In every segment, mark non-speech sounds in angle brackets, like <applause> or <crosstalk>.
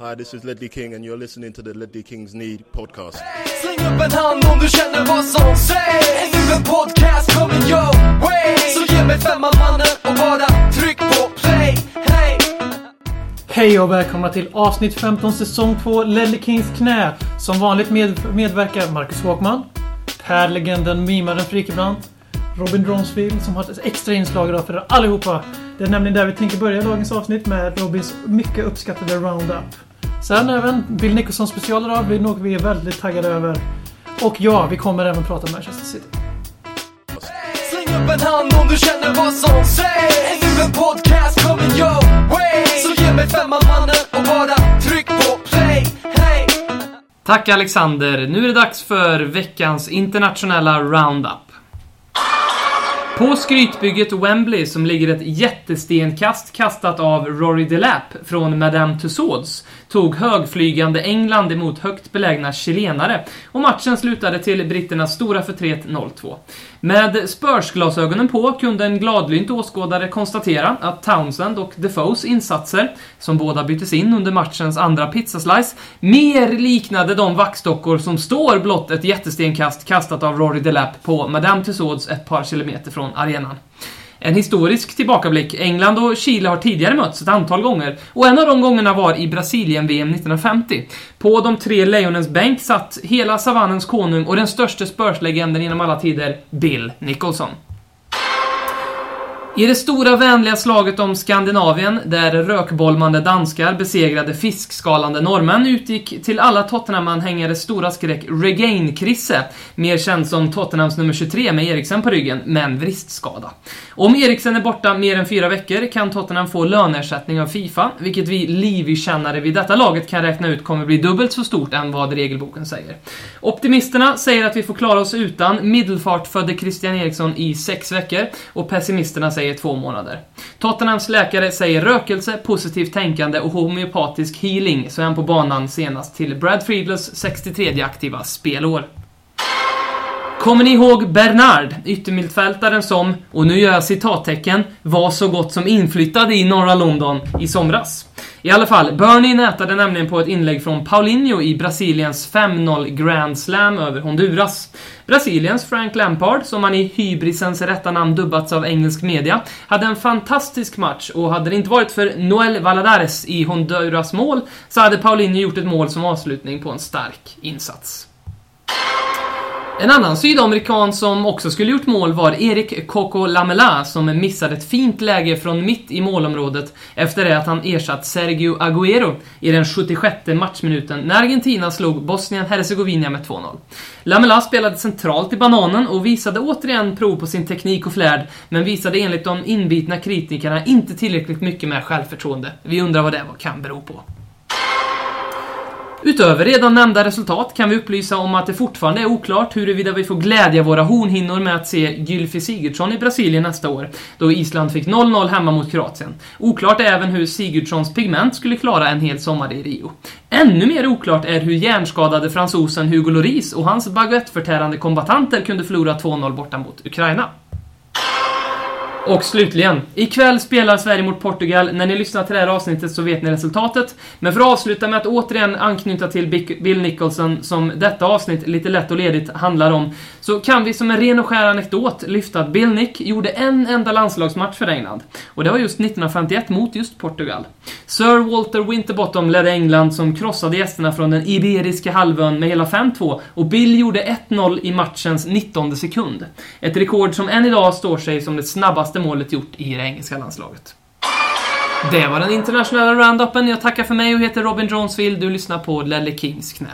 Hi, this is Ledley King, and you're listening to the Ledley Kings Need podcast. Släng upp en hand om du känner vad som sägs Nu en podcast coming your way Så ge mig femman mannen och bara tryck på play Hey! Hej och välkomna till avsnitt 15 säsong 2 Ledley Kings knä. Som vanligt med, medverkar Marcus Håkman, Per Legenden, mimaren Frikebrant, Robin Dronsfield som har ett extra inslag idag för er allihopa. Det är nämligen där vi tänker börja dagens avsnitt med Robins mycket uppskattade Roundup. Sen även Bill Nicholson special idag blir något vi är väldigt taggade över. Och ja, vi kommer även prata Manchester City. Släng upp en hand om du känner vad som sägs Nu en podcast coming your way Så ge mig femman mannen och bara tryck på play Hey! Tack Alexander. Nu är det dags för veckans internationella Roundup. På skrytbygget Wembley, som ligger ett jättestenkast kastat av Rory Delap från Madame Tussauds, tog högflygande England emot högt belägna chilenare och matchen slutade till britternas stora förtret 0-2. Med Spurs-glasögonen på kunde en gladlynt åskådare konstatera att Townsend och Defoes insatser, som båda byttes in under matchens andra pizzaslice, mer liknade de vaxdockor som står blott ett jättestenkast kastat av Rory Delap på Madame Tussauds ett par kilometer från arenan. En historisk tillbakablick. England och Chile har tidigare mötts ett antal gånger och en av de gångerna var i Brasilien-VM 1950. På de tre lejonens bänk satt hela savannens konung och den största Spurs-legenden genom alla tider, Bill Nicholson. I det stora vänliga slaget om Skandinavien, där rökbolmande danskar besegrade fiskskalande norrmän, utgick till alla Tottenham-anhängares stora skräck Regain-Krisse, mer känd som Tottenhams nummer 23 med Eriksen på ryggen, men vristskada. Om Eriksen är borta mer än fyra veckor kan Tottenham få löneersättning av Fifa, vilket vi Livi-kännare vid detta laget kan räkna ut kommer bli dubbelt så stort än vad regelboken säger. Optimisterna säger att vi får klara oss utan middelfart-födde Christian Eriksson i sex veckor, och pessimisterna säger två månader. Tottenhams läkare säger rökelse, positivt tänkande och homeopatisk healing, så är han på banan senast till Brad Friedles 63 aktiva spelår. Kommer ni ihåg Bernard, yttermittfältaren som, och nu gör jag citattecken, var så gott som inflyttad i norra London i somras? I alla fall, Bernie nätade nämligen på ett inlägg från Paulinho i Brasiliens 5-0 Grand Slam över Honduras. Brasiliens Frank Lampard, som han i hybrisens rätta namn dubbats av engelsk media, hade en fantastisk match och hade det inte varit för Noel Valadares i Honduras mål så hade Paulinho gjort ett mål som avslutning på en stark insats. En annan sydamerikan som också skulle gjort mål var Erik Coco Lamela som missade ett fint läge från mitt i målområdet efter det att han ersatt Sergio Agüero i den 76 matchminuten när Argentina slog Bosnien-Hercegovina med 2-0. Lamela spelade centralt i bananen och visade återigen prov på sin teknik och flärd, men visade enligt de inbitna kritikerna inte tillräckligt mycket med självförtroende. Vi undrar vad det kan bero på. Utöver redan nämnda resultat kan vi upplysa om att det fortfarande är oklart huruvida vi får glädja våra hornhinnor med att se Gylfi Sigurdsson i Brasilien nästa år, då Island fick 0-0 hemma mot Kroatien. Oklart är även hur Sigurdssons pigment skulle klara en hel sommar i Rio. Ännu mer oklart är hur hjärnskadade fransosen Hugo Lloris och hans baguetteförtärande kombatanter kunde förlora 2-0 borta mot Ukraina. Och slutligen, ikväll spelar Sverige mot Portugal. När ni lyssnar till det här avsnittet så vet ni resultatet. Men för att avsluta med att återigen anknyta till Bill Nicholson, som detta avsnitt lite lätt och ledigt handlar om, så kan vi som en ren och skär anekdot lyfta att Bill Nick gjorde en enda landslagsmatch för England. Och det var just 1951 mot just Portugal. Sir Walter Winterbottom ledde England som krossade gästerna från den Iberiska halvön med hela 5-2 och Bill gjorde 1-0 i matchens 19 sekund. Ett rekord som än idag står sig som det snabbaste målet gjort i det engelska landslaget. Det var den internationella roundupen. Jag tackar för mig och heter Robin Jonesville. Du lyssnar på Lelle Kings knä.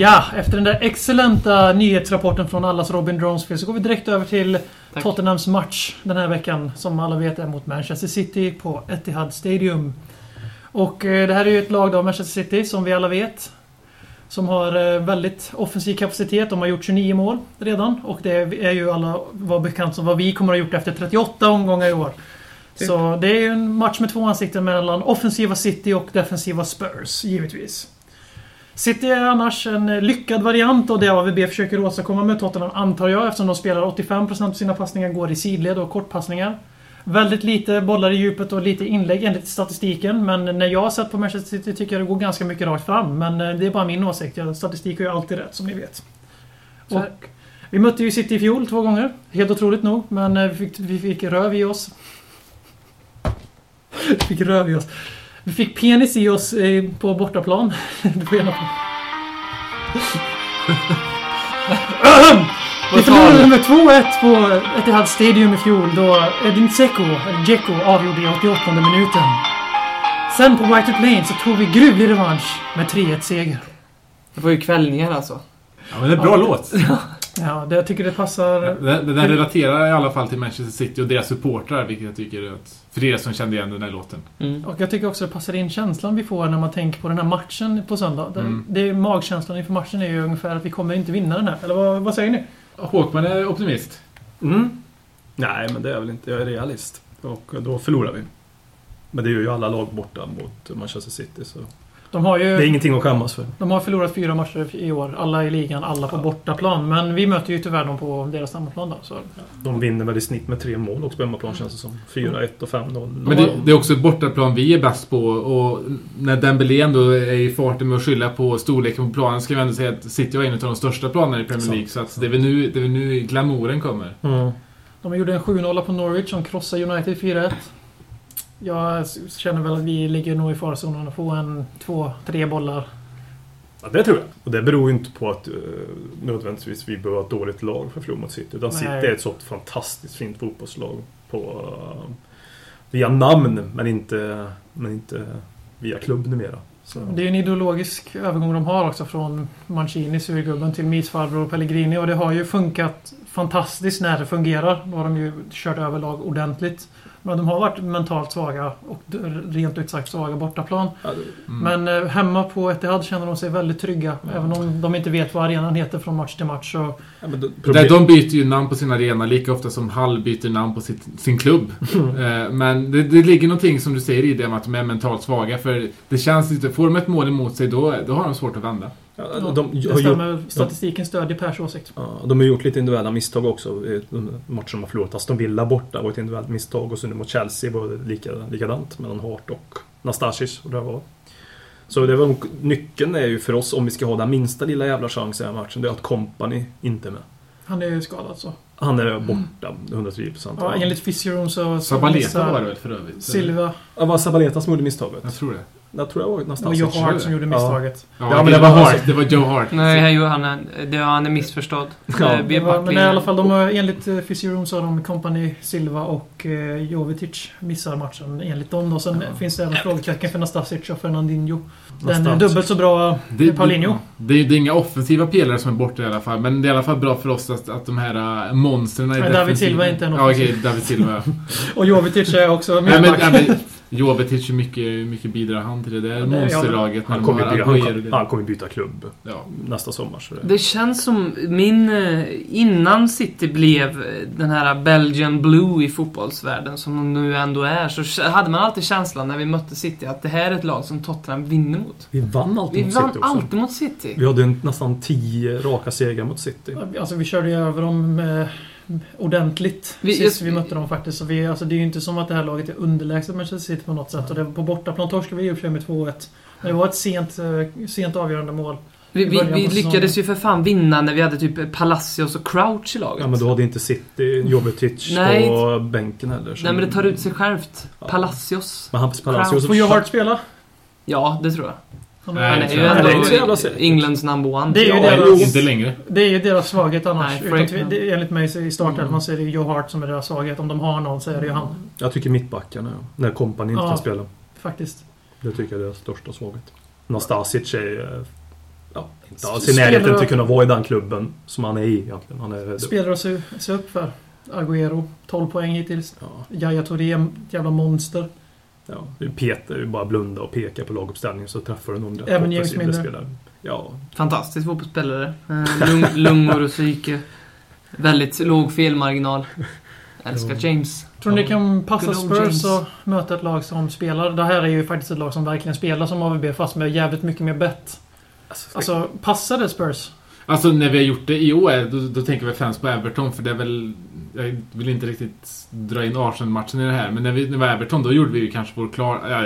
Ja, efter den där excellenta nyhetsrapporten från allas Robin Dronsfield så går vi direkt över till Tack. Tottenhams match den här veckan. Som alla vet är mot Manchester City på Etihad Stadium. Och eh, det här är ju ett lag då, Manchester City, som vi alla vet. Som har eh, väldigt offensiv kapacitet. De har gjort 29 mål redan. Och det är ju alla var bekant som vad vi kommer att ha gjort efter 38 omgångar i år. Så det är ju en match med två ansikten mellan offensiva City och defensiva Spurs, givetvis. City är annars en lyckad variant av det AVB försöker åstadkomma med Tottenham, antar jag, eftersom de spelar 85% av sina passningar går i sidled och kortpassningar. Väldigt lite bollar i djupet och lite inlägg enligt statistiken. Men när jag har sett på Manchester City tycker jag det går ganska mycket rakt fram. Men eh, det är bara min åsikt. Statistik har ju alltid rätt, som ni vet. Och vi mötte ju City i fjol två gånger. Helt otroligt nog. Men eh, vi fick, vi fick röv i oss. <laughs> Vi fick röv i oss. Vi fick penis i oss eh, på bortaplan. Du får gärna... Vi förlorade med 2-1 på Etihad Stadium i fjol då Edin Dzeko, eller Dzeko, avgjorde i 88 minuten. Sen på White Hart Lane så tog vi gruvlig revansch med 3-1 seger. Det var ju kvällningar alltså. Ja, men det är en bra låt. <laughs> Ja, det, jag tycker det passar... Den, den relaterar i alla fall till Manchester City och deras supportrar, vilket jag tycker är att... För er som kände igen den här låten. Mm. Och jag tycker också det passar in känslan vi får när man tänker på den här matchen på söndag. Det, Mm. det är magkänslan inför matchen är ju ungefär att vi kommer inte vinna den här. Eller vad, vad säger ni? Håkman är optimist. Mm. Nej, men det är väl inte. Jag är realist. Och då förlorar vi. Men det gör ju alla lag borta mot Manchester City. Så De har det är ju ingenting att skämmas för. de har förlorat fyra matcher i år. Alla i ligan, alla på bortaplan. Men vi möter ju tyvärr dem på deras hemmaplan då. Så. De vinner väl i snitt med tre mål också på hemmaplan känns det som. 4-1 och 5-0. Men det, det är också ett bortaplan vi är bäst på och när Dembélé ändå är i farten med att skylla på storleken på planen ska vi ändå säga att City har en av de största planerna i Premier. League. Så att det är väl nu, det är väl nu glamouren kommer. Mm. De gjorde en 7-0 på Norwich som krossade United 4-1. Jag känner väl att vi ligger nog i farozonen att få en, två, tre bollar. Ja, det tror jag. Och det beror ju inte på att uh, nödvändigtvis vi behöver ett dåligt lag för att förlora mot City. Utan Nej. City är ett sånt fantastiskt fint fotbollslag på, uh, via namn, men inte, men inte via klubb numera. Så. Det är en ideologisk övergång de har också från Mancini, surgubben, till mysfarbror Pellegrini. Och det har ju funkat fantastiskt när det fungerar. Då har de ju kört över lag ordentligt. Men de har varit mentalt svaga och rent ut sagt svaga bortaplan. Mm. Men eh, hemma på Etihad känner de sig väldigt trygga. Även om de inte vet vad arenan heter från match till match. Så ja, men då- problem- de byter ju namn på sin arena lika ofta som Hall byter namn på sitt, sin klubb. <laughs> Eh, Men det, det ligger någonting som du säger i det med att de är mentalt svaga. För det känns lite... Får de ett mål emot sig då, då har de svårt att vända. Ja, ja, de, de, det har gjort, stämmer. Statistiken stödjer Pers åsikt. ja, de har gjort lite individuella misstag också i de matcher de har förlorat. Aston Villa borta var ett individuellt misstag och så nu mot Chelsea var det lika, likadant mellan Hart och Nastasic. Och det var. Så det var, nyckeln är ju för oss, om vi ska ha den minsta lilla jävla chans i den här matchen, det är att Company inte är med. Han är ju skadad så. Han är borta 110%. Ja, enligt Fysiorum så... Sabaleta var det väl för övrigt? Silva. Det var Sabaleta som gjorde misstaget. Jag tror det. Jag tror det var Det var. Joe Hart som gjorde misstaget. Ja, Ja, men det, var var Hart. Det var Joe Hart. Nej, han, han, är, det, han är missförstådd. Ja, Eh, är Det var, men i alla fall, de har, enligt eh, Fysiorum så har de Company, Silva och eh, Jovetic missar matchen enligt dem. Då. Sen finns det även frågetecken för Nastasic och Fernandinho. Den är dubbelt så bra Det, Paulinho. Det, det, det är inga offensiva pelare som är borta i alla fall. Men det är i alla fall bra för oss att, att de här äh, monstren i Nej, David Silva är inte en Ja, okej. offensiv. David Silva. <laughs> Och Jovetic är också mittback. Jovetic, hur mycket, mycket bidrar han till det? Det är Ja, det- monsterlaget. Han kommer, byta, han, han kommer byta klubb Ja. nästa sommar. Så det. Det känns som min... eh, Innan City blev eh, den här Belgian Blue i fotbollsvärlden, som de nu ändå är, så hade man alltid känslan när vi mötte City att det här är ett lag som Tottenham vinner mot. Vi vann alltid Vi mot vann City också. alltid mot City. Vi hade en, nästan tio raka segrar mot City. Alltså vi körde ju över dem eh, ordentligt Vi- sist jag- vi mötte dem faktiskt. Så vi, alltså, det är ju inte som att det här laget är underlägset Manchester City på något sätt. Och det, på bortaplan torskade vi i och med 2-1. Men det var ett sent, eh, sent avgörande mål. Vi, vi, vi lyckades ju för fan vinna när vi hade typ Palacios och Crouch i laget. Ja, men då hade inte City Jovetic Nej. på bänken heller. så- Nej men det tar ut sig självt. Ja. Palacios. Men Hampus Palacios... Får Hart spela? Ja, det tror jag. Han Nej, är, Han ju. Nej, det är jävla ändå. Englands number one. Det är ju deras. Inte längre. det är ju deras svaghet annars. Nej, Utan Frank- tve- det, enligt mig så i startelvan så är det Joe Hart som är deras svaghet. Om de har någon så är det ju han. Jag tycker mittbackarna, när Company inte Ja. kan spela. Faktiskt. Det tycker jag är deras största svaghet. Nastasic är... Ja, inte alls i närheten till att kunna vara i den klubben som han är i egentligen. Han är... Spelar att se, upp för. Agüero, 12 poäng hittills. Ja, Yahya Touré, ett jävla monster. Ja. Peter bara blunda och peka på laguppställningen så träffar du någon rätt Även James Milner. spelare. Ja, Fantastisk fotbollsspelare. Eh, <laughs> lung, lungor och psyke. Väldigt låg felmarginal. Älskar James. Tror ni det kan passa Spurs att möta ett lag som spelar? Det här är ju faktiskt ett lag som verkligen spelar som AVB fast med jävligt mycket mer bett. Alltså, passar det Spurs? Alltså när vi har gjort det i år, då, då tänker vi främst på Everton för det är väl... Jag vill inte riktigt dra in Arsenal-matchen i det här, men när, vi, när var Everton då gjorde vi ju kanske vår klar... ja,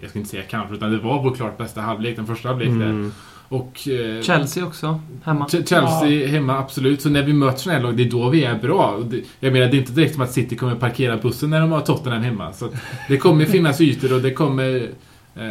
Jag ska inte säga kanske, utan det var vår klart bästa halvlek, den första halvlek där. Mm. Och... eh, Chelsea också, hemma. Ch- Chelsea hemma, absolut. Så när vi möter sådana här lag, det är då vi är bra. Det, jag menar, det är inte direkt som att City kommer parkera bussen när de har Tottenham hemma. Så det kommer finnas ytor och det kommer... Eh,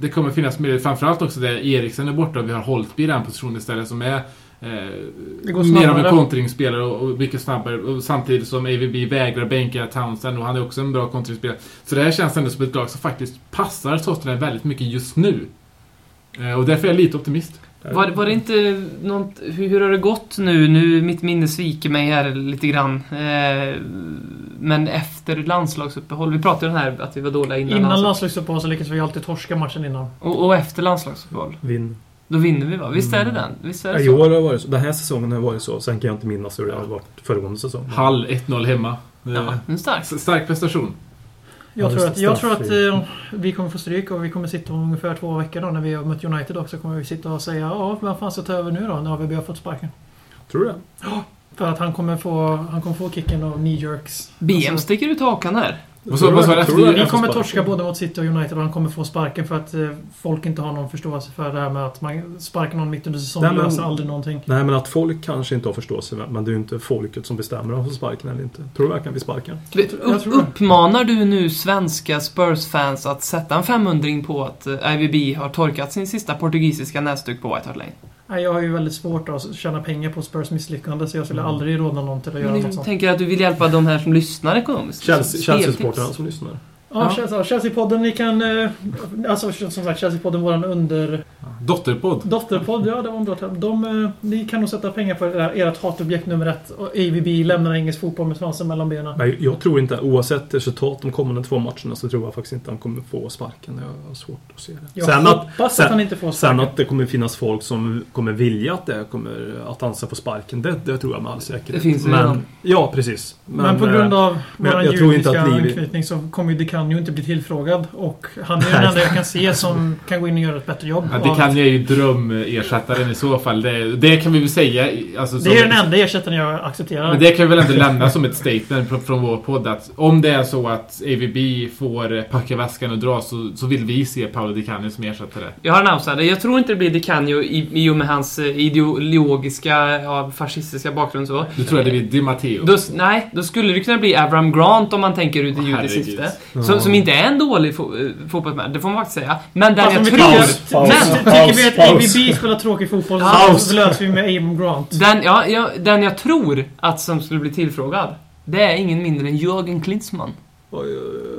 det kommer finnas möjlighet, framförallt också där Eriksen är borta och vi har Holtby i den positionen istället som är eh, mer av en kontringsspelare och, och mycket snabbare. Och samtidigt som AVB vägrar bänka Townsend och han är också en bra kontringsspelare. Så det här känns ändå som ett lag som faktiskt passar Tottenham väldigt mycket just nu. Eh, och därför är jag lite optimist. Var, var det inte något... Hur, hur har det gått nu? Nu, mitt minne sviker mig här lite grann. Eh, men efter landslagsuppehåll. Vi pratade ju om det här att vi var dåliga innan, Innan landslag- landslagsuppehåll så lyckas vi alltid torska matchen innan. och, och efter landslagsuppehåll. Vinn. Då vinner vi va? Visst är det den? Visst är Ja, det I så? år har det varit så. Den här säsongen har det varit så. Sen kan jag inte minnas hur det har varit föregående säsong. Hall 1-0 hemma. Eh, Ja, är stark. Stark prestation. Jag Ja, tror att, jag tror att i- eh, vi kommer få stryk och vi kommer sitta om ungefär två veckor då när vi har mött United också. kommer vi sitta och säga ja, vem fan ska ta över nu då när AVB har fått sparken? Tror du det? För att han kommer få, han kommer få kicken av knee jerks. BM Alltså, sticker ut hakan här. Vad sa- vad sa det? vi kommer torska både mot City och United och han kommer få sparken för att eh, folk inte har någon förståelse för det här med att man sparkar någon mitt under säsongen Nej, men- löser aldrig någonting. Nej, men att folk kanske inte har förståelse. Men det är ju inte folket som bestämmer om de får sparken eller inte. Tror du verkligen vi sparkar? Uppmanar du nu svenska Spurs-fans att sätta en 500 på att eh, IVB har torkat sin sista portugisiska näsduk på White Hart Lane? Jag har ju väldigt svårt att tjäna pengar på Spurs misslyckande så jag skulle aldrig råda någon till att göra något jag sånt. tänker att du vill hjälpa de här som lyssnar ekonomiskt. Chelsea-supportrarna som lyssnar. Ja, Ja. Chelsea- Chelsea-podden, ni kan... eh, Alltså som sagt, Chelsea-podden, våran under... Dotterpodd. Dotterpodd, ja det var en bra term. De, eh, Ni kan nog sätta pengar på era- ert hatobjekt nummer ett. Och AVB lämnar engelsk fotboll med svansen mellan benen. Men jag tror inte, oavsett resultat de kommande två matcherna, så tror jag faktiskt inte han kommer få sparken. Jag har svårt att se det. Jag Sen att, hoppas sen- att han inte får sen sparken. att det kommer finnas folk som kommer vilja att, det kommer, att han ska få sparken, det, det tror jag med all säkerhet. Det finns det men, redan. Ja, precis. Men, på grund eh, av men vår jag tror inte judiska att anknytning så kommer ju DeCanio inte bli tillfrågad. Och han är den enda jag kan se som kan gå in och göra ett bättre jobb. Ja, det av- kan ju drömersättaren i så fall. Det, det kan vi väl säga. Alltså, det är den enda ersättaren jag accepterar. Men det kan vi väl ändå lämna som ett statement från, vår podd att om det är så att AVB får packa väskan och dra så, så vill vi se Paolo Di Canio som ersättare. Jag har en outsider. Jag tror inte det blir Di Canio i, i och med hans eh, ideologiska, ja, fascistiska bakgrund så. Du tror jag det blir Di Matteo? Då, nej, då skulle det kunna bli Avram Grant om man tänker ut i judiskt syfte. Som, som inte är en dålig fo eh, fotbollsman, det får man faktiskt säga. Men den Fast jag tror... tycker, Paus, men, paus, tycker vi att. AVB spelar tråkig fotboll Paus. så löser vi med Aim Grant. Den, ja, ja, den jag tror att som skulle bli tillfrågad, det är ingen mindre än Jürgen Klinsmann.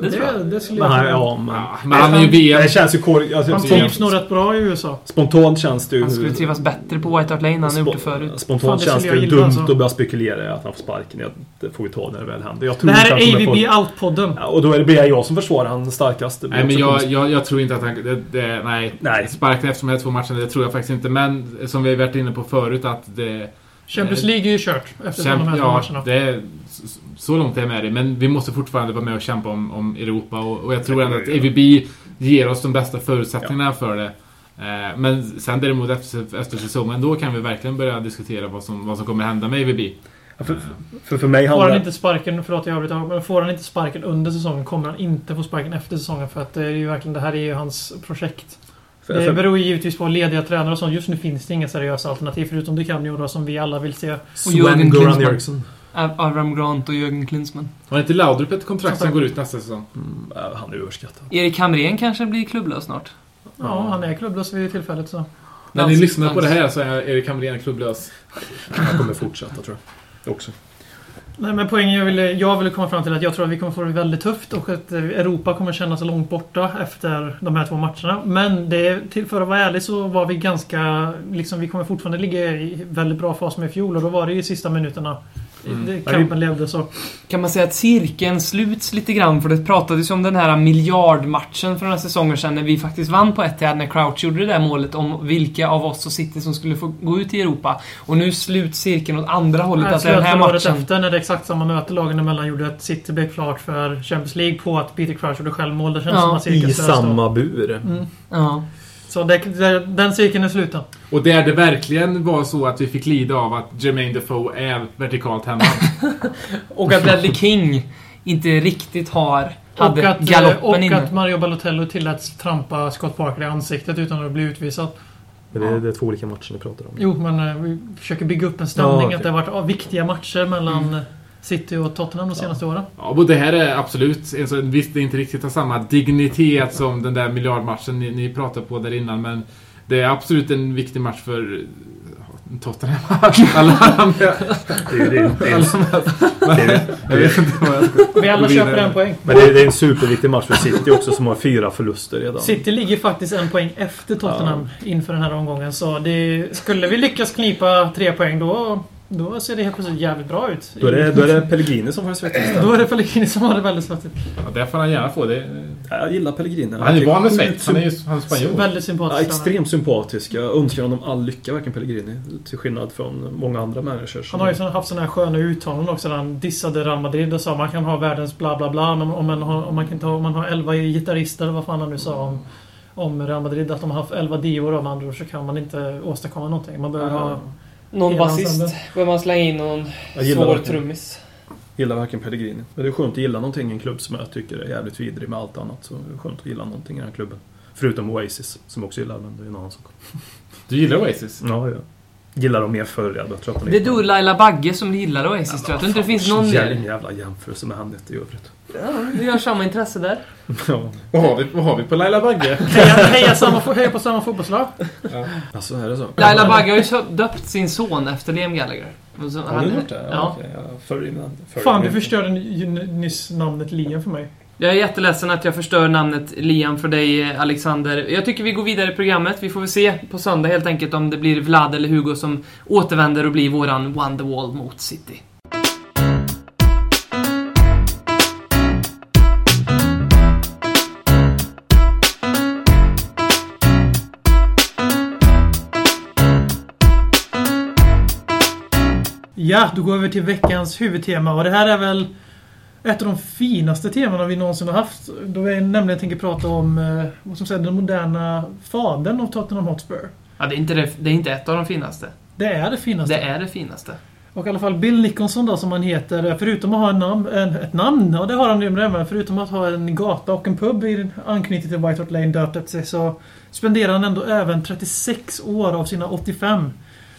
Det tror jag. Det, det skulle Men, jag han- ja, men... Ja, men han är ju VM. Det känns ju kor... Alltså, Han trivs nog rätt bra i USA. Spontant känns det ju... Han skulle trivas bättre på White Hart Lane än han gjort det förut. Fan, Spontant det känns det ju dumt alltså. att börja spekulera i att han får sparken. Det får vi ta när det väl händer. Jag tror Det här är AVB Out-podden. Ja, och då är det bara jag som försvarar han starkast. Nej, men jag, jag, jag tror inte att han... Det, det, nej. Nej. Sparken efter de här två matcherna, det tror jag faktiskt inte. Men som vi har varit inne på förut att det... Champions League är ju kört efter de Kämp, här två ja, matcherna. det är, så- långt är jag med dig. Men vi måste fortfarande vara med och kämpa om, om Europa. Och, och jag tror ändå att AVB ger oss de bästa förutsättningarna för det. Eh, Men sen däremot efter, efter säsongen, då kan vi verkligen börja diskutera vad som, vad som kommer hända med AVB. Ja, för, för, för mig Får han handlar... inte sparken, förlåt jag avbryter, men får han inte sparken under säsongen kommer han inte få sparken efter säsongen för att det är ju verkligen, det här är ju hans projekt. Det för, beror ju givetvis på lediga tränare och sånt. Just nu finns det inga seriösa alternativ förutom det kan ju då som vi alla vill se. Jürgen Goran Klinsmann. Avram Grant och Jürgen Klinsmann. Har inte Laudrup ett kontrakt Som går ut nästa säsong? Mm, ja, han är överskattad. Erik Hamrén kanske blir klubblös snart. Ja, han är klubblös vid tillfället så. När ni lyssnar på det här så är Erik Hamrén klubblös. Han kommer fortsätta tror jag. Också. Nej men poängen jag ville, jag ville komma fram till att jag tror att vi kommer få det väldigt tufft och att eh, Europa kommer kännas långt borta efter de här två matcherna. Men det, till, för att vara ärlig så var vi ganska... Liksom vi kommer fortfarande ligga i väldigt bra fas med i fjol och då var det ju i sista minuterna det, kampen levde så. Kan man säga att cirkeln sluts lite grann? För det pratades ju om den här miljardmatchen för några säsonger sedan när vi faktiskt vann på Etihad när Crouch gjorde det där målet om vilka av oss och City som skulle få gå ut i Europa. Och nu sluts cirkeln åt andra hållet. Att den här matchen... efter när det exakt samma möte lagen emellan gjorde att City blev klart för Champions League på att Peter Crouch gjorde självmål. Det känns Ja. som att cirkeln I slöts då. samma bur. Mm. Ja. Så det, det, den cirkeln är sluten. Och där det verkligen var så att vi fick lida av att Jermaine Defoe är vertikalt hämmad. <laughs> Och att Ledley King inte riktigt har... Och Hade att, eh, galoppen och inne. att Mario Balotello tilläts trampa Scott Parker i ansiktet utan att bli utvisad. Men det, är, det är två olika matcher ni pratar om. Jo, men eh, vi försöker bygga upp en stämning. Ja, okej. Att det har varit viktiga matcher mellan Mm. City och Tottenham de senaste åren. Ja, och det här är absolut, alltså, visst det är inte riktigt har samma dignitet som den där miljardmatchen ni, ni pratade på där innan, men det är absolut en viktig match för ja, Tottenham. <laughs> <laughs> Alla andra. Det är, är, är, är. Vi alla köper en poäng. men det är, det är en superviktig match för City också som har fyra förluster redan. City ligger faktiskt en poäng efter Tottenham inför den här omgången. Så det, skulle vi lyckas knipa tre poäng då, då ser det helt plötsligt jävligt bra ut. Då är det, då är det Pellegrini som får det svettigast. Då är det Pellegrini som har det väldigt svettigt. Ja, det får han gärna få. Det, Ja, Jag gillar Pellegrini. han är ju van med svett. Han är ju han är spanjor. Väldigt Ja, sympatisk. extremt sympatisk. Jag önskar honom all lycka, verkligen Pellegrini. Till skillnad från många andra managers. Han har ju haft såna här sköna uttalanden också där han dissade Real Madrid och sa man kan ha världens bla bla bla men om man har, om man kan ta, om man har 11 gitarrister vad fan han nu sa om, om Real Madrid att de har haft 11 dior med andra så kan man inte åstadkomma någonting. Man behöver ha... Någon basist. Behöver man slänga in någon Jag gillar svår verkligen. trummis. Gillar verkligen Pellegrini. Men det är skönt att gilla någonting i en klubb som jag tycker är jävligt vidrig med allt annat. Så det är skönt att gilla någonting i den här klubben. Förutom Oasis, som jag också gillar, men det är en annan sak. Du gillar Oasis? Ja, ja. Gillar dem mer förr, jag tror att Det är du Laila Bagge som gillar Oasis tror jag. Inte det finns någon Jävla, mer. jävla jämförelse med henne i övrigt. Ja, du har samma intresse där. <laughs> Ja. Vad har vi, vad har vi på Laila Bagge? <laughs> Heja, heja, <laughs> samma, heja på samma fotbollslag. Alltså, är det så? Laila Bagge har ju döpt sin son efter Liam Gallagher. Så- Har du gjort det? Ja. jag följer med- följer Fan, du förstörde ny- nyss namnet Liam för mig. Jag är jätteledsen att jag förstör namnet Liam för dig, eh, Alexander. Jag tycker vi går vidare i programmet. Vi får väl se på söndag helt enkelt om det blir Vlad eller Hugo som återvänder och blir våran Wonderwall mot City. Ja, då går vi över till veckans huvudtema och det här är väl ett av de finaste temana vi någonsin har haft. Då vi nämligen tänker prata om eh, vad som säger, den moderna fadern av Tottenham Hotspur. Ja, det är, inte det, det är inte ett av de finaste. Det är det finaste. Det är det finaste. Och i alla fall Bill Nicholson då som han heter, förutom att ha en namn, en, ett namn, och det har han ju med men förutom att ha en gata och en pub i anknytning till White Hart Lane döpt efter sig så spenderar han ändå även 36 år av sina 85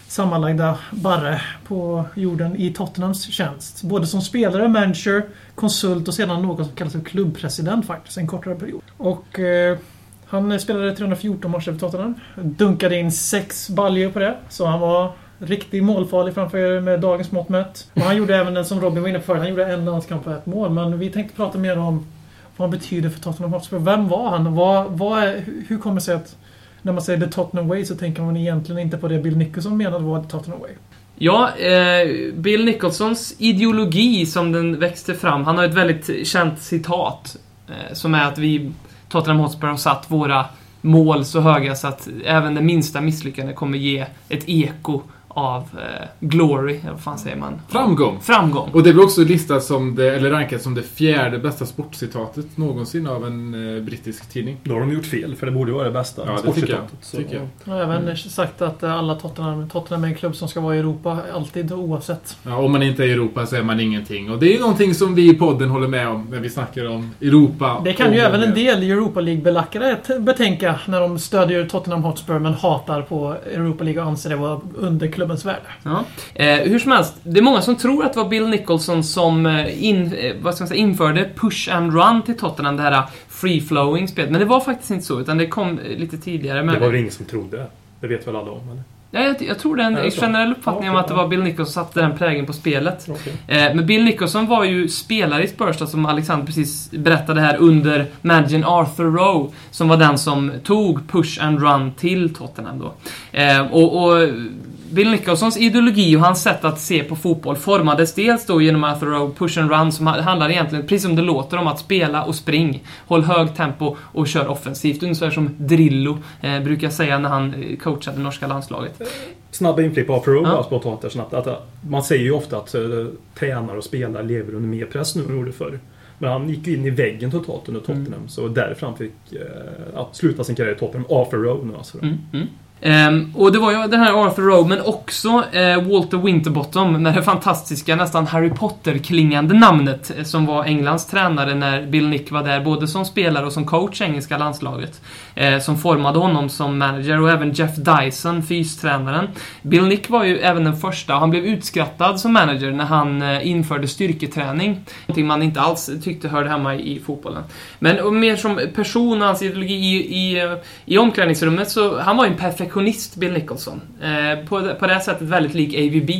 sammanlagda barre på jorden i Tottenhams tjänst. Både som spelare, manager, konsult och sedan något som kallas för klubbpresident faktiskt, en kortare period. Och eh, han spelade 314 matcher för Tottenham. Dunkade in sex baljor på det, så han var riktigt målfarlig framför med dagens mått mätt. Och han gjorde även den som Robin var inne på förut, han gjorde en landskamp och ett mål. Men vi tänkte prata mer om vad han betyder för Tottenham Hotspur. Vem var han? Vad, vad är, hur- hur kommer det sig att när man säger The Tottenham Way så tänker man egentligen inte på det Bill Nicholson menade var The Tottenham Way. Ja, eh, Bill Nicholsons ideologi som den växte fram. Han har ett väldigt känt citat. Eh, som är att vi, Tottenham Hotspur, har satt våra mål så höga så att även det minsta misslyckande kommer ge ett eko av eh, glory, eller vad fan säger man? Framgång. Framgång. Och det blir också listat som det, eller rankat som det fjärde bästa sportcitatet någonsin av en eh, brittisk tidning. Då har de gjort fel, för det borde ju vara det bästa. Ja, det tycker jag. Så- Tycker jag. Jag har även sagt att eh, alla Tottenham, Tottenham är en klubb som ska vara i Europa, alltid och oavsett. Ja, om man inte är i Europa så är man ingenting. Och det är ju någonting som vi i podden håller med om när vi snackar om Europa. Det kan ju även en del Europa League-belackare betänka när de stödjer Tottenham Hotspur men hatar på Europa League och anser det vara under klubbens värde. Ja. Eh, hur som helst, det är många som tror att det var Bill Nicholson som eh, in, eh, vad ska man säga, införde push and run till Tottenham, det här free-flowing spelet. Men det var faktiskt inte så, utan det kom eh, lite tidigare. Men, Det var väl ingen som trodde det? Det vet väl alla om, eller? ja, jag, jag tror det är en så? generell uppfattning Ja, om okej, att det ja. var Bill Nicholson som satte den prägen på spelet. Okej. Eh, men Bill Nicholson var ju spelare i Spurs, som Alexander precis berättade här, under managern Arthur Rowe, som var den som tog push and run till Tottenham då. Eh, och, och Bill Nicholsons ideologi och hans sätt att se på fotboll formades dels då genom Arthur Rowe Push and Run som handlar egentligen, precis som det låter, om att spela och spring. Håll hög tempo och kör offensivt. Ungefär som Drillo eh, brukar säga när han eh, coachade norska landslaget. Snabba inflipp av Pro Ja. spontant där snabbt. Att, eh, man säger ju ofta att uh, tränare och spelare lever under mer press nu än de gjorde förr. Men han gick ju in i väggen totalt under Tottenham. Så därför han fick uh, sluta sin karriär i Tottenham. Arthur Rowe nu alltså. Mm, mm. Um, och det var ju den här Arthur Rowe, men också uh, Walter Winterbottom med det fantastiska, nästan Harry Potter-klingande namnet eh, som var Englands tränare när Bill Nick var där, både som spelare och som coach i engelska landslaget. Uh, som formade honom som manager och även Jeff Dyson, fystränaren. Bill Nick var ju även den första, och han blev utskrattad som manager när han uh, införde styrketräning. Någonting man inte alls tyckte hörde hemma i, i fotbollen. Men mer som person och hans ideologi i, i, i omklädningsrummet så, han var ju en perfekt perfektionist, Bill Nicholson. Eh, på, på det sättet väldigt lik AVB.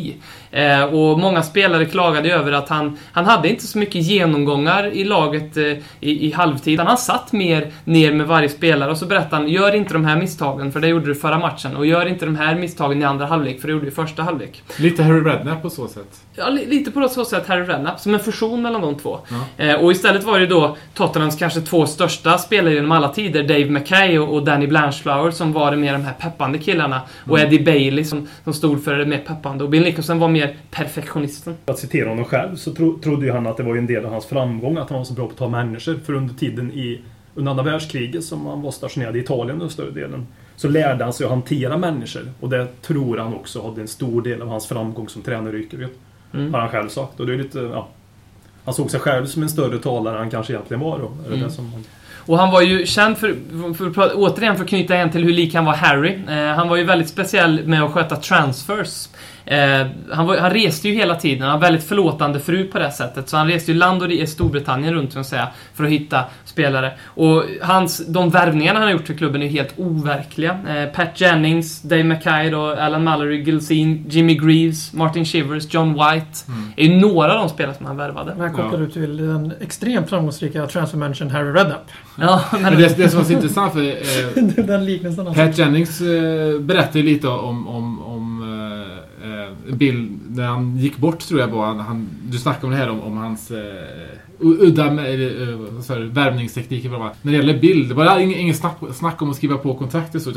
Eh, och många spelare klagade över att han, han hade inte så mycket genomgångar i laget eh, i, i halvtid. Han satt mer ner med varje spelare och så berättade han, gör inte de här misstagen för det gjorde du förra matchen. Och gör inte de här misstagen i andra halvlek för det gjorde du i första halvlek. Lite Harry Redknapp på så sätt. Ja, li- lite på så sätt Harry Redknapp, som en fusion mellan de två. Ja. Eh, och istället var det då Tottenhams kanske två största spelare genom alla tider, Dave Mackay och, och Danny Blanchflower, som var det mer de här peppande killarna. Och Mm. Eddie Bailey som, som stod för det mer peppande. Och Bill Nicholson var mer perfektionisten. Att citera honom själv så tro, trodde ju han att det var en del av hans framgång att han var så bra på att ta människor. För under tiden i under andra världskriget som han var stationerad i Italien under större delen så lärde han sig att hantera människor. Och det tror han också hade en stor del av hans framgång som tränare i yrket. Mm. Har han själv sagt. Och det är lite, ja. Han såg sig själv som en större talare än han kanske egentligen var då. Är det Mm. det som han... Och han var ju känd för, för, för återigen för att knyta igen till hur lik han var Harry. Eh, han var ju väldigt speciell med att sköta transfers. Eh, han, var, han reste ju hela tiden, han har väldigt förlåtande fru på det sättet. Så han reste ju land och i Storbritannien runt, så att säga, för att hitta spelare. Och hans, de värvningarna han har gjort för klubben är helt overkliga. Eh, Pat Jennings, Dave Mackay, då, Alan Mallory, Gilseen, Jimmy Greaves, Martin Shivers, John White. är ju några av de spelare som han värvade. Men här kopplar Ja. du till den extremt framgångsrika transfermanagen Harry Redknapp. Ja, men, Men det, det som var så intressant för eh, <laughs> den liknelsen alltså. Pat Jennings eh, berättade ju lite om, om, om bild, när han gick bort tror jag var. Han, han, du snackade om det här om, om hans eh, u- udda eh, vad det var. När det gäller Bill, det var ingen, ingen snack, snack om att skriva på kontraktet. Så,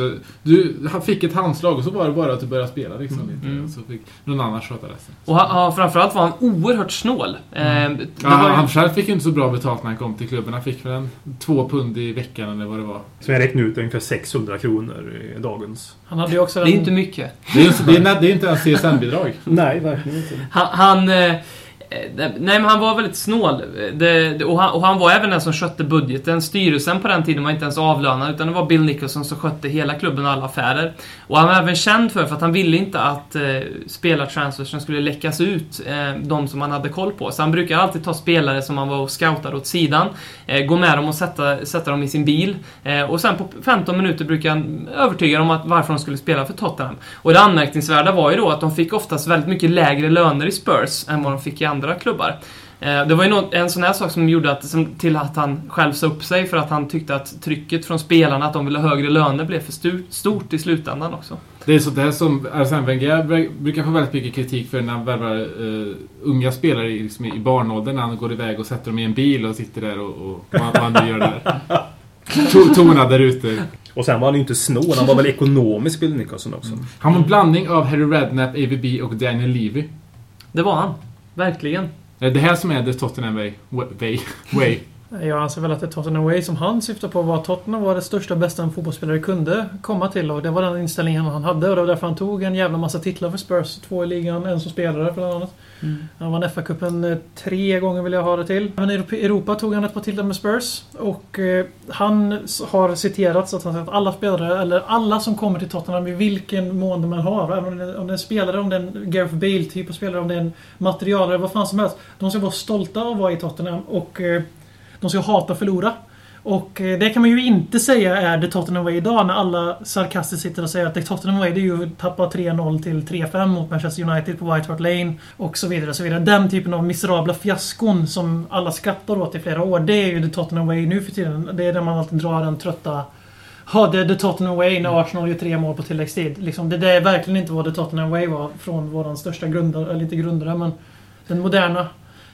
du han fick ett handslag och så var det bara att du började spela. Liksom, lite, Mm. Så fick någon annan sköta resten. och han, ja, framförallt var han oerhört snål. Eh, det Ja, var han, ju- han själv fick ju inte så bra betalt när han kom till klubben. Han fick väl en, två pund i veckan eller vad det var. Så jag räknade ut ungefär 600 kronor i dagens. Han hade också Det den... är inte mycket. Det är, det är, det är inte ens CSN-bidrag. Nej, verkligen inte. Han... han eh, Eh, eh, nej, men han var väldigt snål. Det, det, och, han, och han var även den som skötte budgeten. Styrelsen på den tiden var inte ens avlönad, utan det var Bill Nicholson som skötte hela klubben och alla affärer. Och han var även känd för, för att han ville inte att eh, spelartransfersen skulle läckas ut, eh, de som han hade koll på. Så han brukar alltid ta spelare som han var och scoutade åt sidan, eh, gå med dem och sätta, sätta dem i sin bil. Eh, och sen på 15 minuter brukar han övertyga dem att varför de skulle spela för Tottenham. Och det anmärkningsvärda var ju då att de fick oftast väldigt mycket lägre löner i Spurs än vad de fick i andra klubbar. Eh, Det var ju något, en sån här sak som gjorde att, som, till att han själv sa upp sig för att han tyckte att trycket från spelarna, att de ville ha högre löner, blev för stu, stort i slutändan också. Det är sånt där som Arsene Wenger br- brukar få väldigt mycket kritik för när han värvar eh, unga spelare i, liksom, i barnåldern. När han går iväg och sätter dem i en bil och sitter där och, och vad vad han nu gör där. To- Tona där ute. Och sen var han ju inte snål, han var väl ekonomisk Bill Nicholson också. Han var en blandning av Harry Redknapp, AVB och Daniel Levy. Det var han. Verkligen. Det är det här som är the Tottenham way. way. way. <laughs> Jag anser väl att det Tottenham Way som han syftar på var att Tottenham var det största och bästa en fotbollsspelare kunde komma till och det var den inställningen han hade och det var därför han tog en jävla massa titlar för Spurs. Två i ligan, en som spelare bland annat. Mm. Han vann FA-cupen eh, tre gånger vill jag ha det till. Men i Europa tog han ett par till med Spurs. Och eh, han har citerats att han sagt att alla spelare, eller alla som kommer till Tottenham i vilken mån man har, även om det, är- om det är en spelare, om det är en Gareth Bale-typ av spelare, om det är en materialare, vad fan som helst. De ska vara stolta av att vara i Tottenham och eh, de ska hata att förlora. Och eh, det kan man ju inte säga är det Tottenham Way idag när alla sarkastiskt sitter och säger att det Tottenham Way det är ju att tappa 3-0 till 3-5 mot Manchester United på White Hart Lane. Och så vidare och så vidare. Den typen av miserabla fiaskon som alla skrattar åt i flera år. Det är ju det Tottenham Way nu för tiden. Det är där man alltid drar den trötta ha det är the Tottenham way när Arsenal gör tre mål på tilläggstid. Liksom, det, det är verkligen inte vad the Tottenham way var från våran största grundare, eller inte grundare, men den moderna.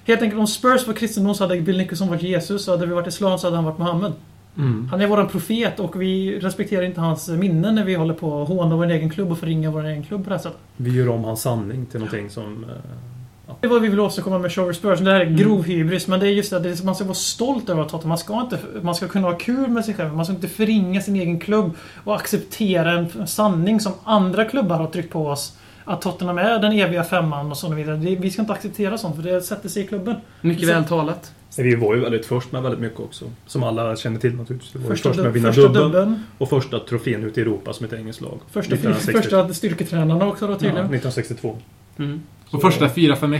Helt enkelt om Spurs var kristendom så hade Bill Nicholson varit Jesus, så hade vi varit islam så hade han varit Mohammed. Mm. Han är våran profet och vi respekterar inte hans minne när vi håller på att håna vår egen klubb och förringa vår egen klubb på det här sättet. Vi gör om hans sanning till någonting som... eh, Det är vad vi vill åstadkomma med Shower Spurs. Det här är Mm. grov hybris, men det är just det, är, man ska vara stolt över Tottenham. Man ska, inte, man ska kunna ha kul med sig själv. Man ska inte förringa sin egen klubb och acceptera en sanning som andra klubbar har tryckt på oss. Att Tottenham är den eviga femman och så vidare. Vi ska inte acceptera sånt, för det sätter sig i klubben. Mycket väl talat. Vi var ju väldigt först med väldigt mycket också. Som alla känner till naturligtvis. Vi var Första, först med att vinna dubbeln. dubbeln. Och första trofén ute i Europa som ett engelskt lag. Första, 1960. första styrketränarna också då Ja, tydligen. 1962. Mm. Och första 4-5-1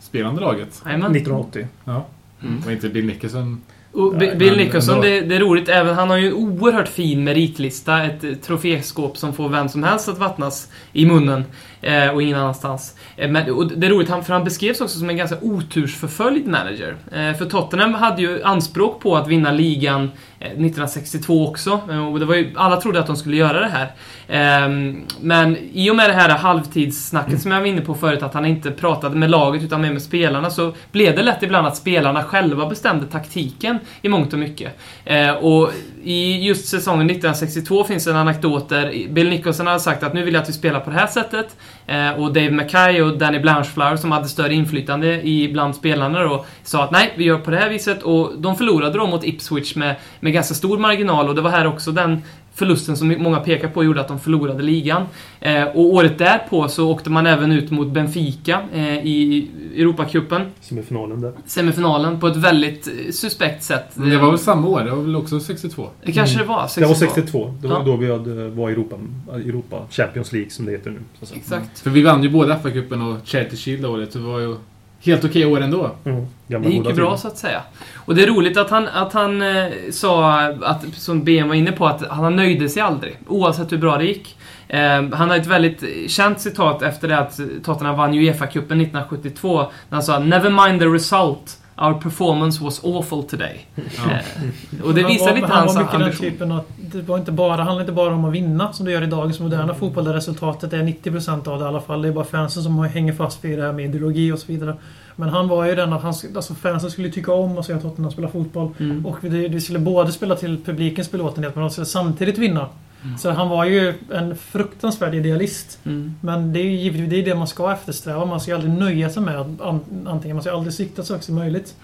spelande laget. Jajamän. 1980. Ja. Mm. Och inte Bill Nicholson. Och B- Bill Nicholson, det, det är roligt. Även, han har ju en oerhört fin meritlista. Ett troféskåp som får vem som helst att vattnas i munnen. Eh, och ingen annanstans. Eh, men, och det är roligt, han, för han beskrevs också som en ganska otursförföljd manager. Eh, för Tottenham hade ju anspråk på att vinna ligan Eh, 1962 också. Eh, och det var ju, alla trodde att de skulle göra det här. Ehm, men i och med det här halvtidssnacket som jag var inne på förut, att han inte pratade med laget utan mer med spelarna, så blev det lätt ibland att spelarna själva bestämde taktiken i mångt och mycket. Eh, och i just säsongen 1962 finns en anekdot där Bill Nicholson hade sagt att nu vill jag att vi spelar på det här sättet. Eh, och Dave Mackay och Danny Blanchflower som hade större inflytande i bland spelarna då, sa att nej, vi gör på det här viset. Och de förlorade då mot Ipswich med, med ganska stor marginal och det var här också den förlusten som många pekar på gjorde att de förlorade ligan. Eh, och året därpå så åkte man även ut mot Benfica eh, i Europacupen, Semifinalen där. semifinalen, på ett väldigt eh, suspekt sätt. Men det var väl samma år? Det var väl också 62? Det kanske det var, 62. Det var 62. Det var Ja. då vi hade, var i Europa, Europa Champions League som det heter nu. Exakt. För vi vann ju både FA-cupen och Charity Shield året. så Det var ju helt okej år ändå. Mm. Gamla Det gick ju bra tider. så att säga. Och det är roligt att han, att han eh, sa, att, som Ben var inne på, att han nöjde sig aldrig. Oavsett hur bra det gick. Eh, han har ett väldigt känt citat efter det att Tottenham vann Uefa-cupen 1972. När han sa “Never mind the result, our performance was awful today”. Eh, och det visar lite han hans var mycket den ambition. typen att det var inte bara, handlar inte bara om att vinna som det gör i dagens moderna fotboll där resultatet är 90% av det i alla fall. Det är bara fansen som hänger fast vid det här med ideologi och så vidare. Men han var ju den att han, alltså fansen skulle tycka om att se att Tottenham spelar fotboll. Mm. Och det, det skulle både spela till publikens belåtenhet men de skulle samtidigt vinna. Mm. Så han var ju en fruktansvärd idealist. Mm. Men det är ju givetvis det, är det man ska eftersträva. Man ska aldrig nöja sig med att antingen, man ska aldrig sikta så högt som möjligt.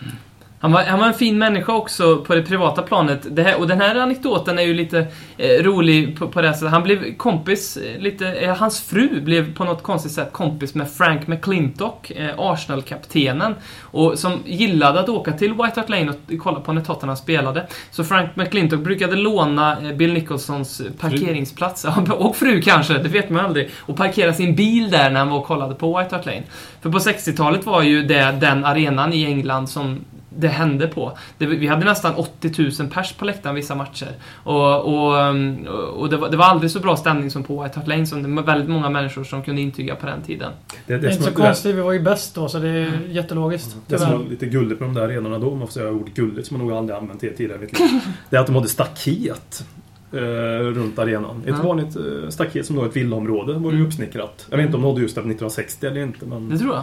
Han var, han var en fin människa också på det privata planet. Det här, och den här anekdoten är ju lite eh, rolig på, på det här sättet. Han blev kompis, eh, lite, eh, hans fru blev på något konstigt sätt kompis med Frank McClintock, eh, Arsenal-kaptenen. Och som gillade att åka till White Hart Lane och kolla på när Tottenham spelade. Så Frank McClintock brukade låna eh, Bill Nicholsons eh, parkeringsplats, <laughs> och fru kanske, det vet man aldrig. Och parkera sin bil där när han var och kollade på White Hart Lane. För på 60-talet var ju det den arenan i England som det hände på. Det, vi hade nästan 80 000 pers på läktaren vissa matcher. Och, och, och det, var, det var aldrig så bra stämning som på White Hart Lane som det var väldigt många människor som kunde intyga på den tiden. Det, Det är inte så som- konstigt, vi var ju bäst då så det är jättelogiskt. Det som Tyvärr. var lite gulligt med de där arenorna då, om man får säga ordet gulligt som man nog aldrig använt det tidigare i mitt liv. <laughs> Det är att de hade staket eh, runt arenan. Ett Ja. vanligt eh, staket som då ett villaområde var ju uppsnickrat. Jag vet inte om de nådde just det 1960 eller inte, men Det tror jag.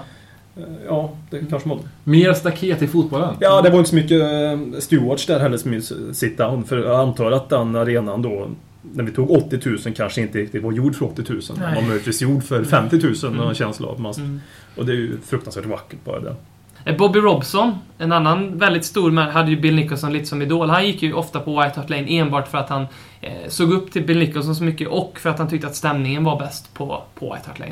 Eh, ja, det kanske de nådde. Mer staket i fotbollen. Ja, det var inte så mycket eh, stewards där heller som sit down. För jag antar att den arenan då, när vi tog 80 000, kanske inte riktigt var gjord för 80 000. Den Nej. var möjligtvis gjord för 50 000, har Mm. jag en känsla av. Man- Mm. Och det är ju fruktansvärt vackert bara det. Eh, Bobby Robson, en annan väldigt stor man, hade ju Bill Nicholson lite som idol. Han gick ju ofta på White Hart Lane enbart för att han eh, såg upp till Bill Nicholson så mycket och för att han tyckte att stämningen var bäst på, på White Hart Lane.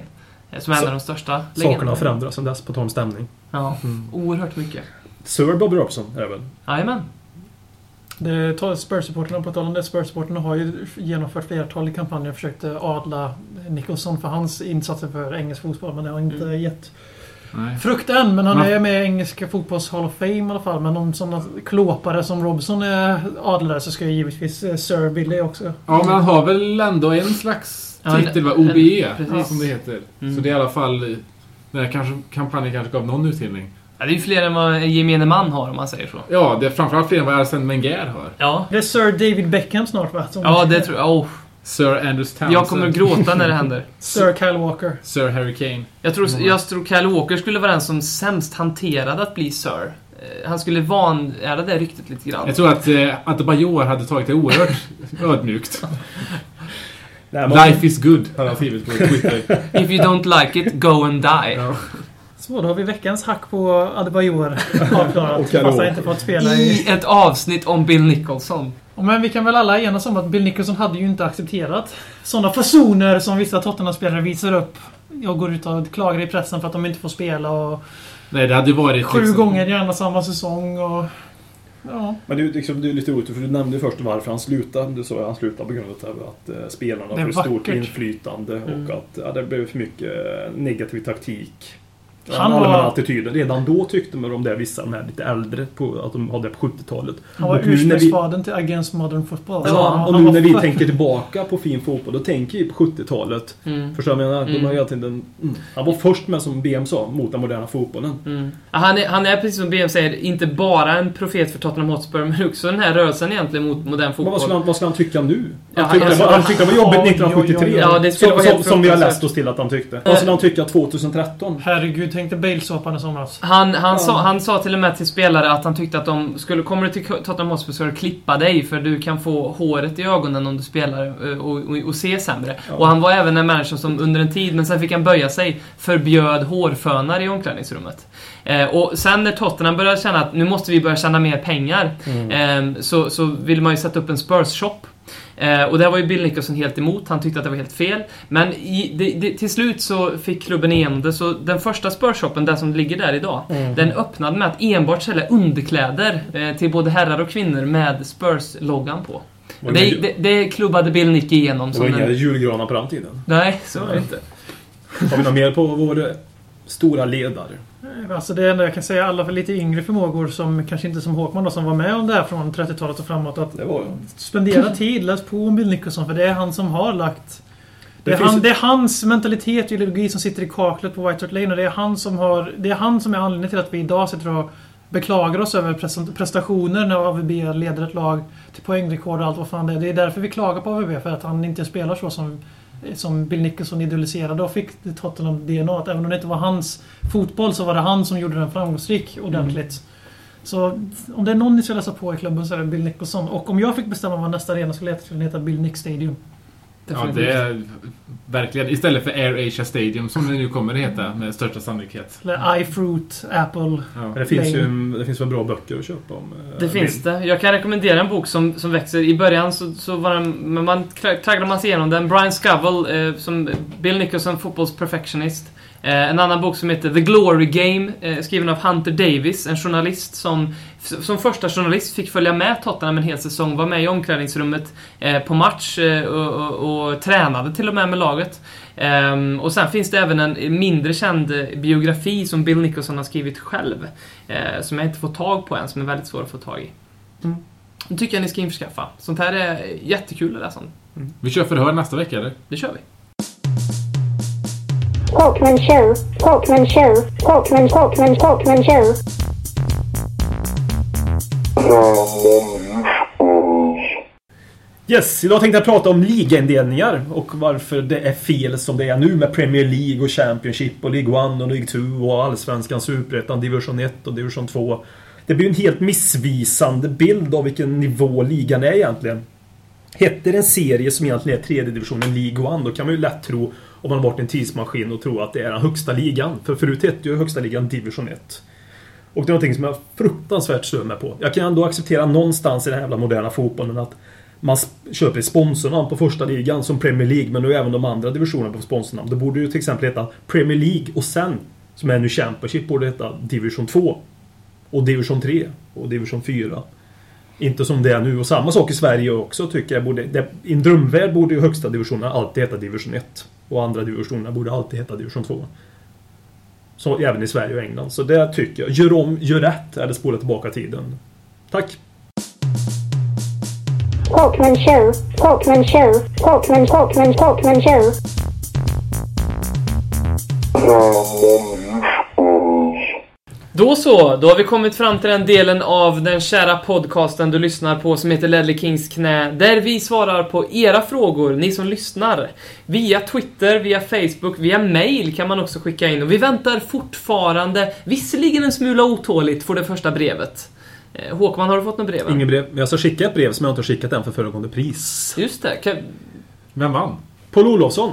Eh, som är en av de största Sakerna har förändrats sedan dess, på tal om stämning. Ja, Mm. oerhört mycket. Sir Bobby Robson är det väl? Jajamän. Spurs-supporterna på tal om det. Spurs-supporterna har ju genomfört flertalet kampanjer och försökt adla Nicholson för hans insatser för engelsk fotboll. Men det har inte Mm. gett Nej. frukt än. Men han Man- är med i engelska fotbolls Hall of Fame i alla fall. Men om sådana klåpare som Robson är adlade så ska ju givetvis eh, Sir Billy också. Ja, men han har väl ändå en slags titel, va? en- OBE, precis. som det heter. Mm. Så det är i alla fall... Den här kanske, kampanjen kanske gav någon utdelning. Ja, det är ju fler än vad en gemene man har om man säger så. Ja, det är framförallt fler än vad Arsene Wenger har. Ja. Det är Sir David Beckham snart va? Som- Ja, det tror jag. Oh, Sir Andrews Townsend. jag kommer gråta när det händer. <laughs> Sir Kyle Walker. Sir Harry Kane. Jag tror, jag tror Kyle Walker skulle vara den som sämst hanterade att bli Sir. Eh, Han skulle vanära det ryktet lite grann. Jag tror att eh, Adebayor hade tagit det oerhört <laughs> ödmjukt. <laughs> Life is good, har han skrivit på Twitter. <laughs> If you don't like it, go and die. Ja. Så då har vi veckans hack på Adebayor <laughs> avklarat. Fast han inte fått spela i... I ett avsnitt om Bill Nicholson. Men vi kan väl alla enas om att Bill Nicholson hade ju inte accepterat sådana fasoner som vissa Tottenham-spelare visar upp. Jag går ut och klagar i pressen för att de inte får spela och Nej, det hade ju varit... sju liksom- gånger gärna samma säsong och... Ja. Men det, är liksom, det är lite roligt för du nämnde först varför han slutade. Du sa att han slutade på grund av att eh, spelarna får stort inflytande Mm. och att ja, det blev för mycket eh, negativ taktik. Han var- var... attityden. Redan då tyckte man om det, vissa de här lite äldre, på, att de hade det på 70-talet. Han var när vi- ursprungsfadern till Against Modern Football. Ja, och nu när vi tänker tillbaka på fin fotboll, då tänker vi på 70-talet. Mm. Förstår du vad jag menar? De Mm. har hela tiden, mm. Han var först med, som BM sa, mot den moderna fotbollen. Mm. Han, är, han är, precis som BM säger, inte bara en profet för Tottenham Hotspur, men också den här rörelsen egentligen mot modern Men vad skulle, fotboll. han, vad skulle han tycka nu? Ja, Han tyckte, han- var- han tyckte det var jobbigt Oj, oj, oj, oj. 1973. Ja, det skulle som, vara helt som, som vi har läst oss till att han tyckte. Vad skulle han tycka 2013? Herregud, tänkte Bale-såpan i somras. Han, han, sa, han sa till och med till spelare att han tyckte att de skulle, kommer du till Tottenham Hotspur så ska klippa dig för du kan få håret i ögonen om du spelar eh, och, och, och se sämre. Och han var även en människa som under en tid, men sen fick han böja sig, förbjöd hårfönar i omklädningsrummet. Eh, och sen när Tottenham började känna att nu måste vi börja tjäna mer pengar, eh, så, så ville man ju sätta upp en Spurs-shop. Eh, och det var ju Bill Nicholson helt emot, han tyckte att det var helt fel. Men i, det, det, till slut så fick klubben igenom det, så den första Spurs-shoppen, den som ligger där idag, den öppnade med att enbart sälja underkläder eh, till både herrar och kvinnor med Spurs-loggan på. Det, det, det klubbade Bill Nick igenom Det var inga julgranar på den tiden. Nej, så var det inte. Har vi något mer på vår stora ledare? Alltså det enda jag kan säga, alla för lite yngre förmågor som kanske inte som Håkman då, som var med om det här från 30-talet och framåt. Att spendera tid, läs på om Bill Nicholson för det är han som har lagt det Det är, han, det är hans mentalitet och ideologi som sitter i kaklet på White Hart Lane och det är han som har Det är han som är anledningen till att vi idag sitter och beklagar oss över pres- prestationer när AVB leder ett lag till poängrekord och allt vad fan det är. Det är därför vi klagar på AVB, för att han inte spelar så som som Bill Nicholson idoliserade och fick Tottenham DNA. Att även om det inte var hans fotboll så var det han som gjorde den framgångsrik ordentligt. Så om det är någon ni ska läsa på i klubben så är det Bill Nicholson. Och om jag fick bestämma vad nästa arena skulle heta skulle den heta Bill Nick Stadium. Ja, det är verkligen. Istället för Air Asia Stadium, som det nu kommer att heta med största sannolikhet. Eller iFruit, Apple. Ja. Det finns ju det finns väl bra böcker att köpa om... eh, Det finns det. Jag kan rekommendera en bok som, som växer. I början så, så var den... Men man tra- tragglar man sig igenom den. Brian Scovell, eh, som Bill Nicholson, fotbolls perfectionist. Eh, en annan bok som heter The Glory Game, eh, skriven av Hunter Davis, en journalist som som första journalist fick följa med Tottenham en hel säsong, var med i omklädningsrummet eh, på match och, och, och tränade till och med med laget. Ehm, och sen finns det även en mindre känd biografi som Bill Nicholson har skrivit själv. Som jag inte fått tag på än, som är väldigt svår att få tag i. Mm. Det tycker jag ni ska införskaffa. Sånt här är jättekul att läsa om. Vi kör förhör nästa vecka, eller? Det kör vi. Talkman show, Talkman show, Talkman, Talkman, Talkman show. Yes, idag tänkte jag prata om ligaindelningar och varför det är fel som det är nu med Premier League och Championship och League 1 och League 2 och Allsvenskan, Superettan, Division 1 och Division 2. Det blir en helt missvisande bild av vilken nivå ligan är egentligen. Hette det en serie som egentligen är tredje divisionen League 1 då kan man ju lätt tro, om man har varit en tidsmaskin, och tro att det är den högsta ligan. För förut hette ju högsta ligan Division 1. Och det är någonting som jag fruktansvärt stör mig på. Jag kan ändå acceptera någonstans i den här jävla moderna fotbollen att man köper sponsornamn på första ligan som Premier League, men nu även de andra divisionerna på sponsornamn. Det borde ju till exempel heta Premier League och sen, som är nu Championship, borde heta Division 2. Och Division 3 och Division 4. Inte som det är nu. Och samma sak i Sverige också tycker jag. Borde, det, I en drömvärld borde ju högsta divisionen alltid heta Division 1. Och andra divisionerna borde alltid heta Division 2. Så även i Sverige och England. Så det tycker jag. Gör om, gör rätt, eller spola tillbaka tiden. Tack! Talkman show, Talkman show, Talkman, Talkman, Talkman show. Då så, då har vi kommit fram till den delen av den kära podcasten du lyssnar på som heter Ledley Kings knä, där vi svarar på era frågor, ni som lyssnar. Via Twitter, via Facebook, via mail kan man också skicka in och vi väntar fortfarande, visserligen en smula otåligt, på det första brevet. Eh, Håkman, har du fått något brev? Inget brev. Jag ska skicka ett brev som jag inte har skickat än för föregående pris. Just det. Kan... Vem vann? Paul Olofsson.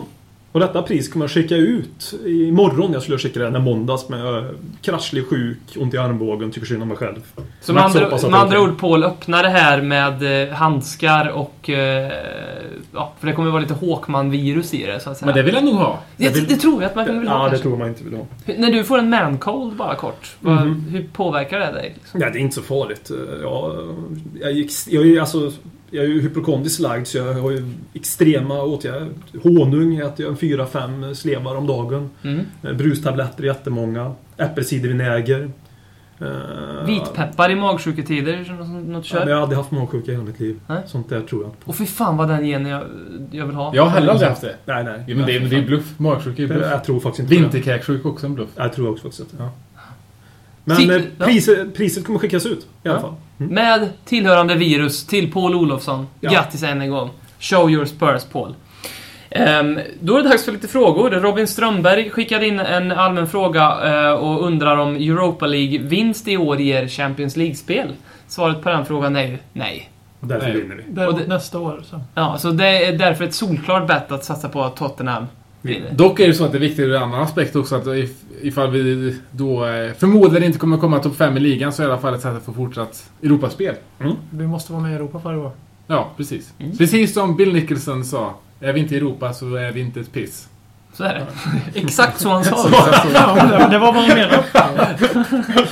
Och detta pris kommer jag skicka ut imorgon. Jag skulle skicka det den måndags med jag är krasslig, sjuk, ont i armbågen, tycker synd om mig själv. Så med andra, att med andra ord, Paul, öppna det här med eh, handskar och... Eh, ja, för det kommer vara lite Håkman-virus i det, så att säga. Men det vill jag nog ha. det, det, tror jag att man vill ha Ja, det tror man inte vill ha. När du får en man-cold, bara kort, vad, Mhm. hur påverkar det dig? Liksom? Ja, det är inte så farligt. Jag, jag, är ex- jag, är, alltså, jag är ju hypokondriskt lagd så jag har ju extrema åtgärder. Honung äter jag en 4-5 slevar om dagen. Mm. Eh, Brustabletter jättemånga. Äppelcidervinäger. Eh, Vitpeppar i magsjuketider, något, något Ja, men kör? jag har aldrig haft magsjuka i hela mitt liv. Nej. Sånt där tror jag inte på. Och fy fan vad den genen jag, jag vill ha. Jag har heller aldrig haft det. Nej, nej. Ja, men det, är- men det är bluff. Magsjuka är Jag, bluff. jag tror faktiskt inte på det. Vinterkräksjuk också en bluff. Jag tror också faktiskt att ja. Men Ti- eh, ja. priset, priset kommer skickas ut i alla Ja. fall. Mm. Med tillhörande virus till Paul Olofsson. Ja. Grattis än en gång. Show your spurs, Paul. Ehm, då är det dags för lite frågor. Robin Strömberg skickade in en allmän fråga eh, och undrar om Europa League-vinst i år ger Champions League-spel. Svaret på den frågan är ju nej. Och därför vinner vi. Däremot nästa år. Så. Ja, så det är därför ett solklart bett att satsa på Tottenham vinner. Dock är det så att det är viktigt ur en annan aspekt också att if, ifall vi då eh, förmodligen inte kommer komma topp 5 i ligan så är det i alla fall ett sätt att få fortsatt Europaspel. Vi måste vara med i Europa varje år. Ja, precis. Mm. Precis som Bill Nicholson sa. Är vi inte i Europa så är vi inte ett piss. Så är det. <laughs> Exakt så han sa. <laughs> Ja, det- det var vad han menade. <laughs>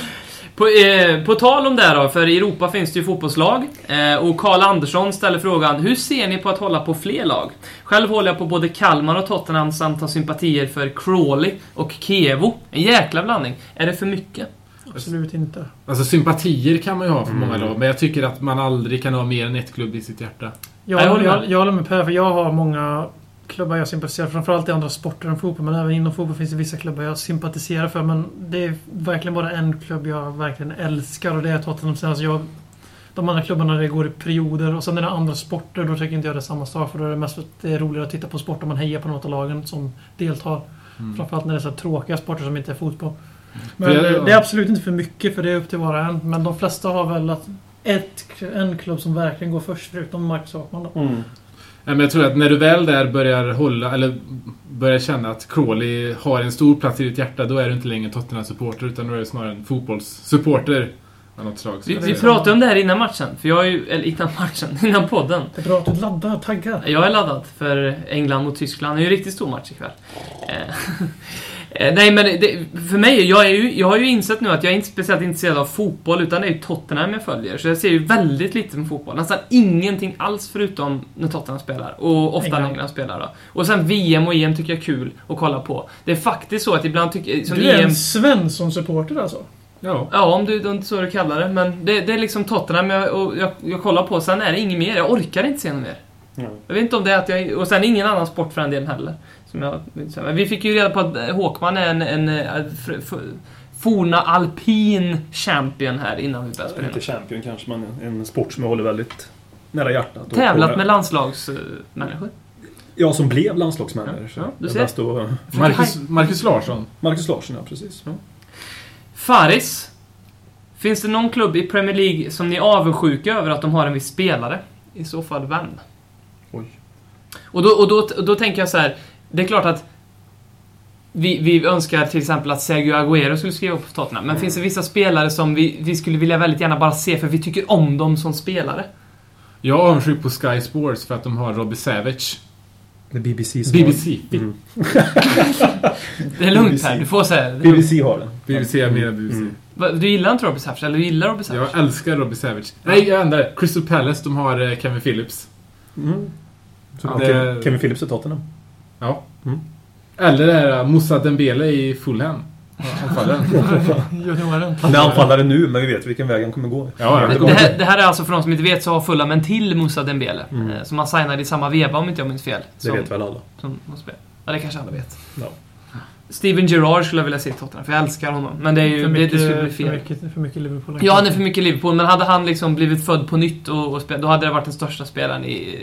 På, eh, på tal om det då, för i Europa finns det ju fotbollslag. Eh, och Karl Andersson ställer frågan, hur ser ni på att hålla på fler lag? Själv håller jag på både Kalmar och Tottenham samt har sympatier för Crawley och Kevo. En jäkla blandning. Är det för mycket? Absolut inte. Alltså sympatier kan man ju ha för många lag, men jag tycker att man aldrig kan ha mer än ett klubb i sitt hjärta. Jag, jag jag, håller jag, med. håller med Per, för jag har många klubbar jag sympatiserar för. Framförallt i andra sporter än fotboll, men även inom fotboll finns det vissa klubbar jag sympatiserar för. Men det är verkligen bara en klubb jag verkligen älskar och det är Tottenham. Sen, alltså jag, de andra klubbarna det går i perioder och sen är det andra sporter, då tycker inte jag det är samma sak. För då är det mest för att det är roligare att titta på sport om man hejar på något av lagen som deltar. Framförallt när det är så tråkiga sporter som inte är fotboll. Men För jag- det är absolut inte för mycket, för det är upp till var och en. Men de flesta har väl att ett, en klubb som verkligen går först, förutom Marcus Håkman då. Mm. Nej, men jag tror att när du väl där börjar hålla, eller börjar känna att Crawley har en stor plats i ditt hjärta, då är du inte längre en Tottenham-supporter, utan då är du snarare en fotbollssupporter Vi, vi pratade om det här innan matchen. För jag är ju, eller innan matchen, <laughs> innan podden. Det är bra att du laddar, taggar. Jag är laddad för England mot Tyskland. Det är ju en riktigt stor match ikväll. <laughs> Eh, Nej men det, för mig, jag, är ju, jag har ju insett nu att jag är inte speciellt intresserad av fotboll utan det är ju Tottenham jag följer. Så jag ser ju väldigt lite med fotboll. Nästan ingenting alls förutom när Tottenham spelar. Och ofta när England. Spelar då. Och sen VM och EM tycker jag är kul att kolla på. Det är faktiskt så att ibland tycker Du är EM... en Svensson-supporter alltså? Ja. Ja, om du, om så du kallar det. Men det, det är liksom Tottenham jag, och jag, jag kollar på. Sen är det inget mer. Jag orkar inte se något mer. Ja. Jag vet inte om det är att jag... Och sen ingen annan sport för den delen heller. Som jag, vi fick ju reda på att eh, Håkman är en, en, eh, fr- fr- forna alpin champion här innan vi började spela. Inte champion kanske, men en sport som jag håller väldigt nära hjärtat. Tävlat med landslagsmänniskor. Jag som blev landslagsmänniska. Ja, ja, du ser. och- Marcus, Marcus Larsson. Marcus Larsson, ja precis. Faris. Finns det någon klubb i Premier League som ni är avundsjuka över att de har en viss spelare? I så fall vem? Oj. Och då, och då, och då tänker jag så här. Det är klart att vi, vi önskar till exempel att Sergio Agüero skulle skriva upp för Tottenham. Men finns det vissa spelare som vi, vi skulle vilja väldigt gärna bara se för vi tycker om dem som spelare? Jag är avundsjuk på Sky Sports för att de har Robbie Savage. Är BBC som BBC. Mm. <laughs> Det är lugnt BBC. här, du får säga det. BBC har den. BBC är mer BBC. Mm. Va, Du gillar inte Robbie Savage? Eller du gillar Robbie Savage? Jag älskar Robbie Savage. Nej, jag ändrar. Crystal Palace, de har eh, Kevin Phillips. Mm. Så det- Kevin Phillips i Tottenham. Ja. Mm. Eller det här eh, Moussa Dembele i Fulham. Anfallaren. <laughs> Junioren. Han är anfallare nu, men vi vet vilken väg han kommer gå. Ja, ja. Det, det, här, det här är alltså för de som inte vet så har Fulham en till Moussa Dembele. Mm. Eh, som han signade i samma veva om inte jag minns fel. Det Som, vet väl alla. som, som. Ja, det kanske alla vet. Ja. Steven Gerrard skulle jag vilja se i Tottenham, för jag älskar honom. Men det, är ju, För det, mycket, det skulle bli för fel. mycket, för mycket Liverpool. Ja, han är för mycket Liverpool, men hade han liksom blivit född på nytt och, och spelat, då hade det varit den största spelaren i,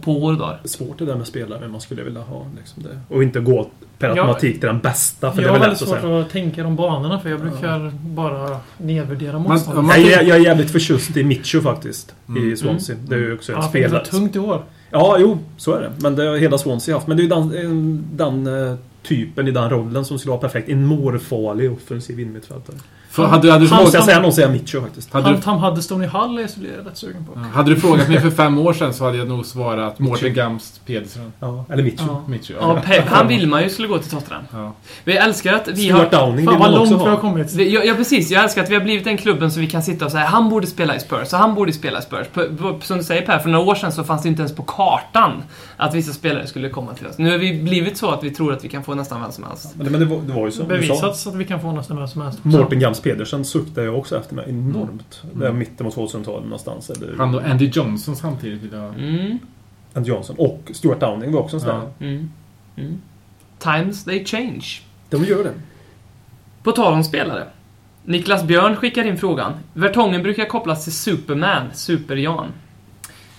på år och dagar. Svårt det där med spelare man skulle vilja ha. Liksom det. Och inte gå per Ja. automatik till den bästa, för jag det har är väl lätt att svårt att tänka de banorna för jag brukar bara nedvärdera motståndare. Jag, är- jag är jävligt förtjust i Mitcho faktiskt, Mm. i Swansea. Det är ju också en Ja, för det spelare. så tungt i år. Ja, jo, så är det. Men det har hela Swansea haft. Men det är ju den, den eh, typen i den rollen som skulle vara perfekt. En mårfarlig offensiv innermittfältare. För hade, hade, du Måste jag frågat, säga någon säger Mitcho faktiskt. hade, Han, du, Tam Huddestone i Hull är jag rätt sugen på. hade du frågat mig för fem år sedan så hade jag nog svarat Mårten Gamst Pedersen. Ja, eller Mitcho. Ja. Mitchell. Ja, Pep, han vill man ju skulle gå till Tottenham. Ja. Vi älskar att vi Stuart har... Downing Fan vad långt vi har ha. kommit. Vi- Ja, ja, precis. Jag älskar att vi har blivit den klubben som vi kan sitta och säga han borde spela i Spurs och han borde spela i Spurs. Som du säger Per, för några år sedan så fanns det inte ens på kartan att vissa spelare skulle komma till oss. Nu har vi blivit så att vi tror att vi kan få nästan vem som helst. Men, det, men det, var, det var ju så. Bevisats att vi kan få nästan vem som helst. Mårten Gams Pedersen suktade jag också efter mig enormt. Mm. Det är mitten mot 2000-talet någonstans. Eller Han och Andy Johnson samtidigt vill jag... Mm, Andy Johnson. Och Stuart Downing var också en sån där. Ja. mm, mm. Times they change. De gör det. På tal om spelare. Niklas Björn skickar in frågan. Vertongen brukar kopplas till Superman, Super-Jan.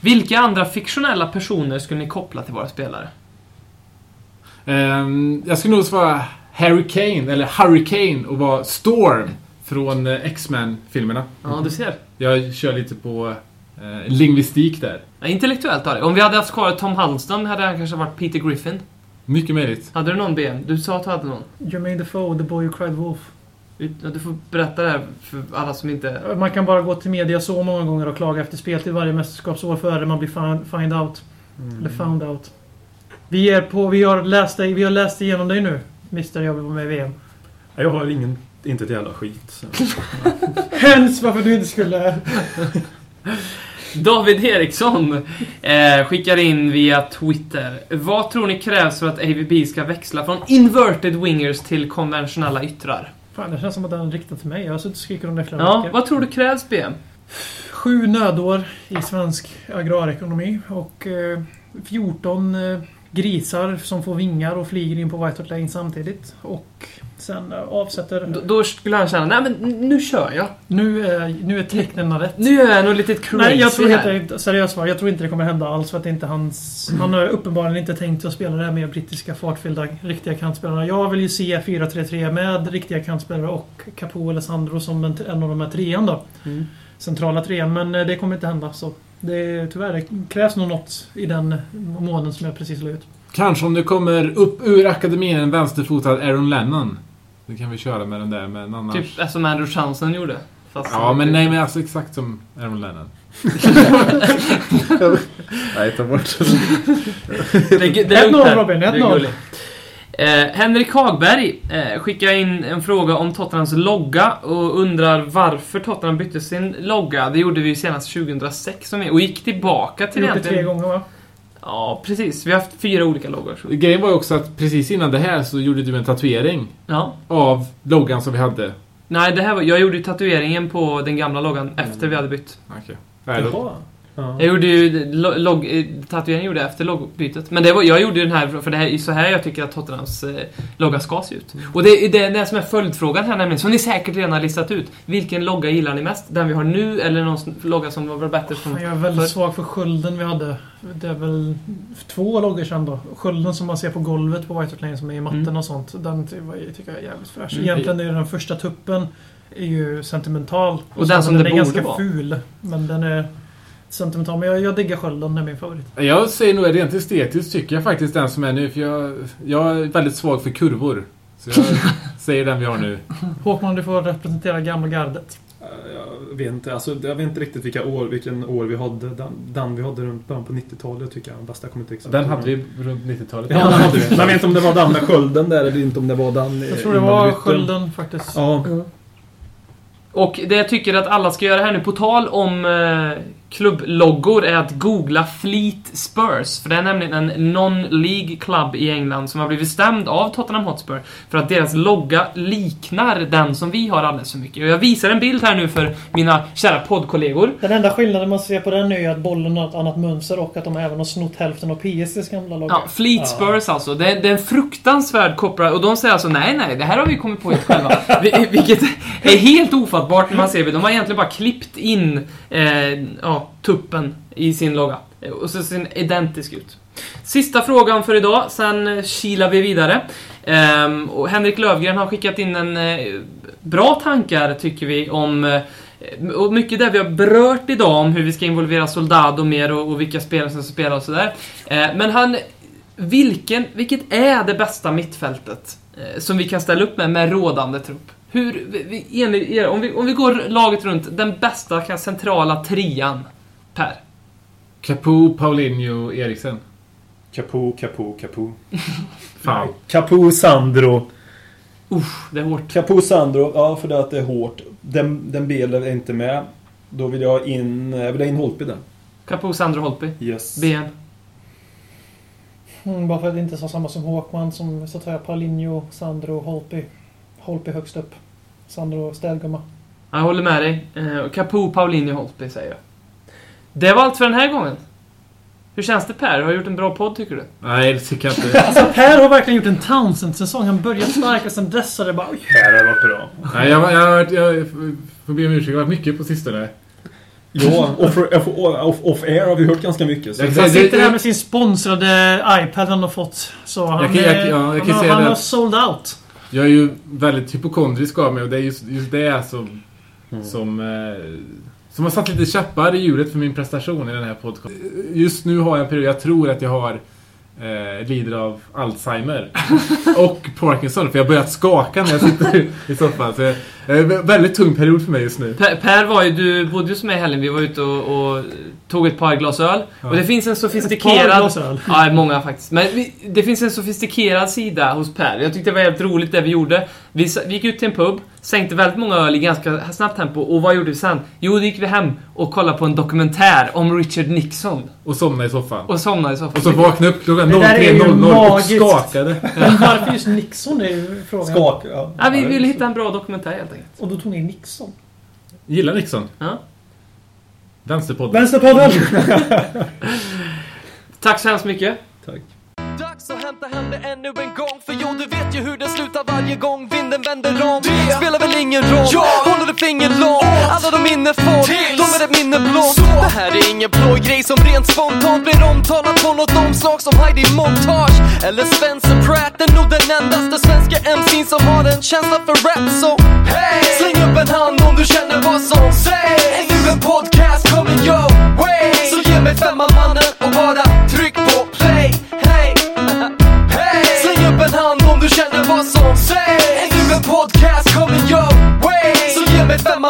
Vilka andra fiktionella personer skulle ni koppla till våra spelare? Ehm, jag skulle nog svara Harry Kane, eller Hurricane, och vara Storm från eh, X-Men-filmerna. Ja, du ser. Jag kör lite på eh, lingvistik där. Ja, intellektuellt har det. Om vi hade haft kvar Tom Huddleston hade han kanske varit Peter Griffin. Mycket möjligt. Hade du någon BM? Du sa att du hade någon. Jermaine Defoe, The Boy Who Cried Wolf. Ja, Du får berätta det här för alla som inte... Man kan bara gå till media så många gånger och klaga efter spel till varje mästerskapsår före man blir find, find out. Eller found out. Vi är på... Vi har läst, vi har läst igenom dig nu. Mister jag vill vara med i VM. Jag har ingen, inte ett jävla skit. <laughs> Hens varför du inte skulle... David Eriksson eh, skickar in via Twitter. Vad tror ni krävs för att AVB ska växla från inverted wingers till konventionella yttrar? Fan, det känns som att den är riktad till mig. Jag har suttit och skrikit om det flera Ja, veckor. vad tror du krävs BM? Sju nödår i svensk agrarekonomi och eh, 14 eh, grisar som får vingar och flyger in på White Hart Lane samtidigt. Och sen eh, avsätter... Då, då skulle han känna, nej men nu kör jag. Nu är, nu är tecknen rätt. Nu är jag nog lite crazy Nej, jag tror inte, seriöst svar, jag tror inte det kommer hända alls för att det inte hans... Han har uppenbarligen inte tänkt att spela det här med brittiska fartfyllda riktiga kantspelarna. Jag vill ju se 4-3-3 med riktiga kantspelare och Capo eller Sandro som en, en av de här trean då. Mm. Centrala trean, men eh, det kommer inte hända. Så det, tyvärr, det krävs nog något i den månen som jag precis la ut. Kanske om det kommer upp ur akademin en vänsterfotad Aaron Lennon. Då kan vi köra med den där, men annars... Typ som Andrew Townsend gjorde. Fast Ja, men nej, men alltså exakt som Aaron Lennon. <laughs> nej, ta bort det. <laughs> Det, är- det är 1-0, lugnt här. Robin, Det är 1-0. gulligt. Eh, Henrik Hagberg eh, skickar in en fråga om Tottenhams logga och undrar varför Tottenham bytte sin logga. Det gjorde vi senast 2006 som är, och gick tillbaka till Vi det tre gånger va? Ja, precis. Vi har haft fyra olika loggor. Så. Grejen var ju också att precis innan det här så gjorde du en tatuering Ja. av loggan som vi hade. Nej, det här var, jag gjorde ju tatueringen på den gamla loggan efter vi hade bytt. Okej. Jaha. Ja. Jag gjorde ju lo- logg, eh, tatueringen gjorde jag efter loggbytet. Men det var, jag gjorde ju den här för det här är så här jag tycker att Tottenhams eh, logga ska se ut. Och det är det, det som är följdfrågan här nämligen, som ni säkert redan har listat ut. Vilken logga gillar ni mest? Den vi har nu eller någon logga som var bättre från... Jag är väldigt för- svag för skölden vi hade. Det är väl två loggor sedan då. Skölden som man ser på golvet på White Hart Lane som är i matten Mm. och sånt. Den tycker jag är jävligt fräsch. Mm. Egentligen är den första tuppen är ju sentimental. Och den som den det är borde ganska vara. ful. Men den är sentimental. Men jag, jag diggar skölden, det är min favorit. Jag säger nog rent estetiskt tycker jag faktiskt den som är nu, för jag, jag är väldigt svag för kurvor. Så jag <laughs> säger den vi har nu. Håkman, du får representera gamla gardet. Jag vet inte, alltså, jag vet inte riktigt vilka år, vilken år vi hade. Den, den vi hade runt början på 90-talet tycker jag. Bästa jag kommer inte exakt Den hade vi runt 90-talet. Ja, den hade vi. Men <laughs> jag vet inte om det var den med skölden där eller inte om det var den Jag tror det var skölden faktiskt. Ja. Och det jag tycker att alla ska göra här nu, på tal om eh, klubbloggor är att googla Fleet Spurs. För det är nämligen en non-League club i England som har blivit stämd av Tottenham Hotspur för att deras logga liknar den som vi har alldeles för mycket. Och jag visar en bild här nu för mina kära poddkollegor. Den enda skillnaden man ser på den är ju att bollen har ett annat mönster och att de även har snott hälften av PSGs gamla logga. Ja, Fleet Spurs alltså. Det är, det är en fruktansvärd koppling. Och de säger alltså nej, nej, det här har vi kommit på helt själva. <laughs> Vi- Vilket är helt ofattbart när man ser det. De har egentligen bara klippt in eh, ja, tuppen i sin logga. Och så ser den identisk ut. Sista frågan för idag, sen eh, kilar vi vidare. Ehm, och Henrik Lövgren har skickat in en eh, bra tankar, tycker vi, om eh, och mycket det vi har berört idag om hur vi ska involvera Soldado mer och, och vilka spelare som ska spela och sådär. Eh, men han... Vilken, vilket är det bästa mittfältet eh, som vi kan ställa upp med, med rådande trupp? Hur, enligt er, om, vi, om vi går laget runt, den bästa centrala trian, Per? Capo, Paulinho, Eriksen. Capo, Capo, Capo. <laughs> Fan. Capo, Sandro. Usch, det är hårt. Capo, Sandro. Ja, för det att det är hårt. Den, den Bele är inte med. Då vill jag in, jag vill ha in Holtby där. Capo, Sandro, Holtby. Yes. BN. Mm, bara för att det inte är så samma som Håkman som så tar jag Paulinho, Sandro, Holtby. Holtby högst upp. Sandro städgumma. Jag håller med dig. Eh, Capo, Paulinho, Holtby säger jag. Det var allt för den här gången. Hur känns det Per? Har du gjort en bra podd tycker du? Nej, det tycker jag inte. <laughs> Alltså Per har verkligen gjort en Townsend-säsong. Han började starkt och sen dess har det bara... Här har det varit bra. Nej, jag, jag, jag, jag får be om ursäkt. Jag har varit mycket på sistone. Ja, off, off, off, off air har vi hört ganska mycket. Så. Jag- Han sitter här med sin sponsrade iPad han har fått. Så han, kan- jag- jag kan han, säga han har sold out. Jag är ju väldigt hypokondrisk av mig och det är just, just det som... Som, eh, som har satt lite käppar i hjulet för min prestation i den här podcasten. Just nu har jag en period, jag tror att jag har eh, lider av Alzheimer. <laughs> och Parkinson, för jag har börjat skaka när jag sitter i soffan. Så det är en väldigt tung period för mig just nu. Per, per var ju, du bodde ju hos mig i helgen, vi var ute och, och tog ett par glas öl. Och det finns en Ett par sofistikerad... glas öl. Ja, många faktiskt. Men vi, det finns en sofistikerad sida hos Per. Jag tyckte det var helt roligt det vi gjorde. Vi, vi gick ut till en pub, sänkte väldigt många öl i ganska snabbt tempo. Och vad gjorde vi sen? Jo, då gick vi hem och kollade på en dokumentär om Richard Nixon. Och somnade i soffan. Och somnade i soffan. Och så vaknade upp klockan Det där är ju 03.00 och skakade. Men varför just Nixon är ju frågan. Skak, ja. Ja, vi ville hitta en bra dokumentär helt enkelt. Och då tog ni Nixon. Gillar Nixon. Ja. Vänsterpodden. Vänsterpodden! <laughs> Tack så hemskt mycket. Dags intressanta hände ännu en gång. För jo, du vet ju hur det slutar varje gång vinden vänder om. Det spelar väl ingen roll, jag håller ett finger långt Alla de minne får, de är ett minne blått Det här är ingen blå grej som rent spontant blir omtalat på något omslag som Heidi Montage eller Svensson Pratt. Är nog den endaste svenska MC'n som har en känsla för rap. Så hey! Släng upp en hand om du känner vad som sägs Är du en podcast coming your way? Så ge mig femman mannen. du känner vad som sägs. Är du en podcast coming your way. Så ge mig fem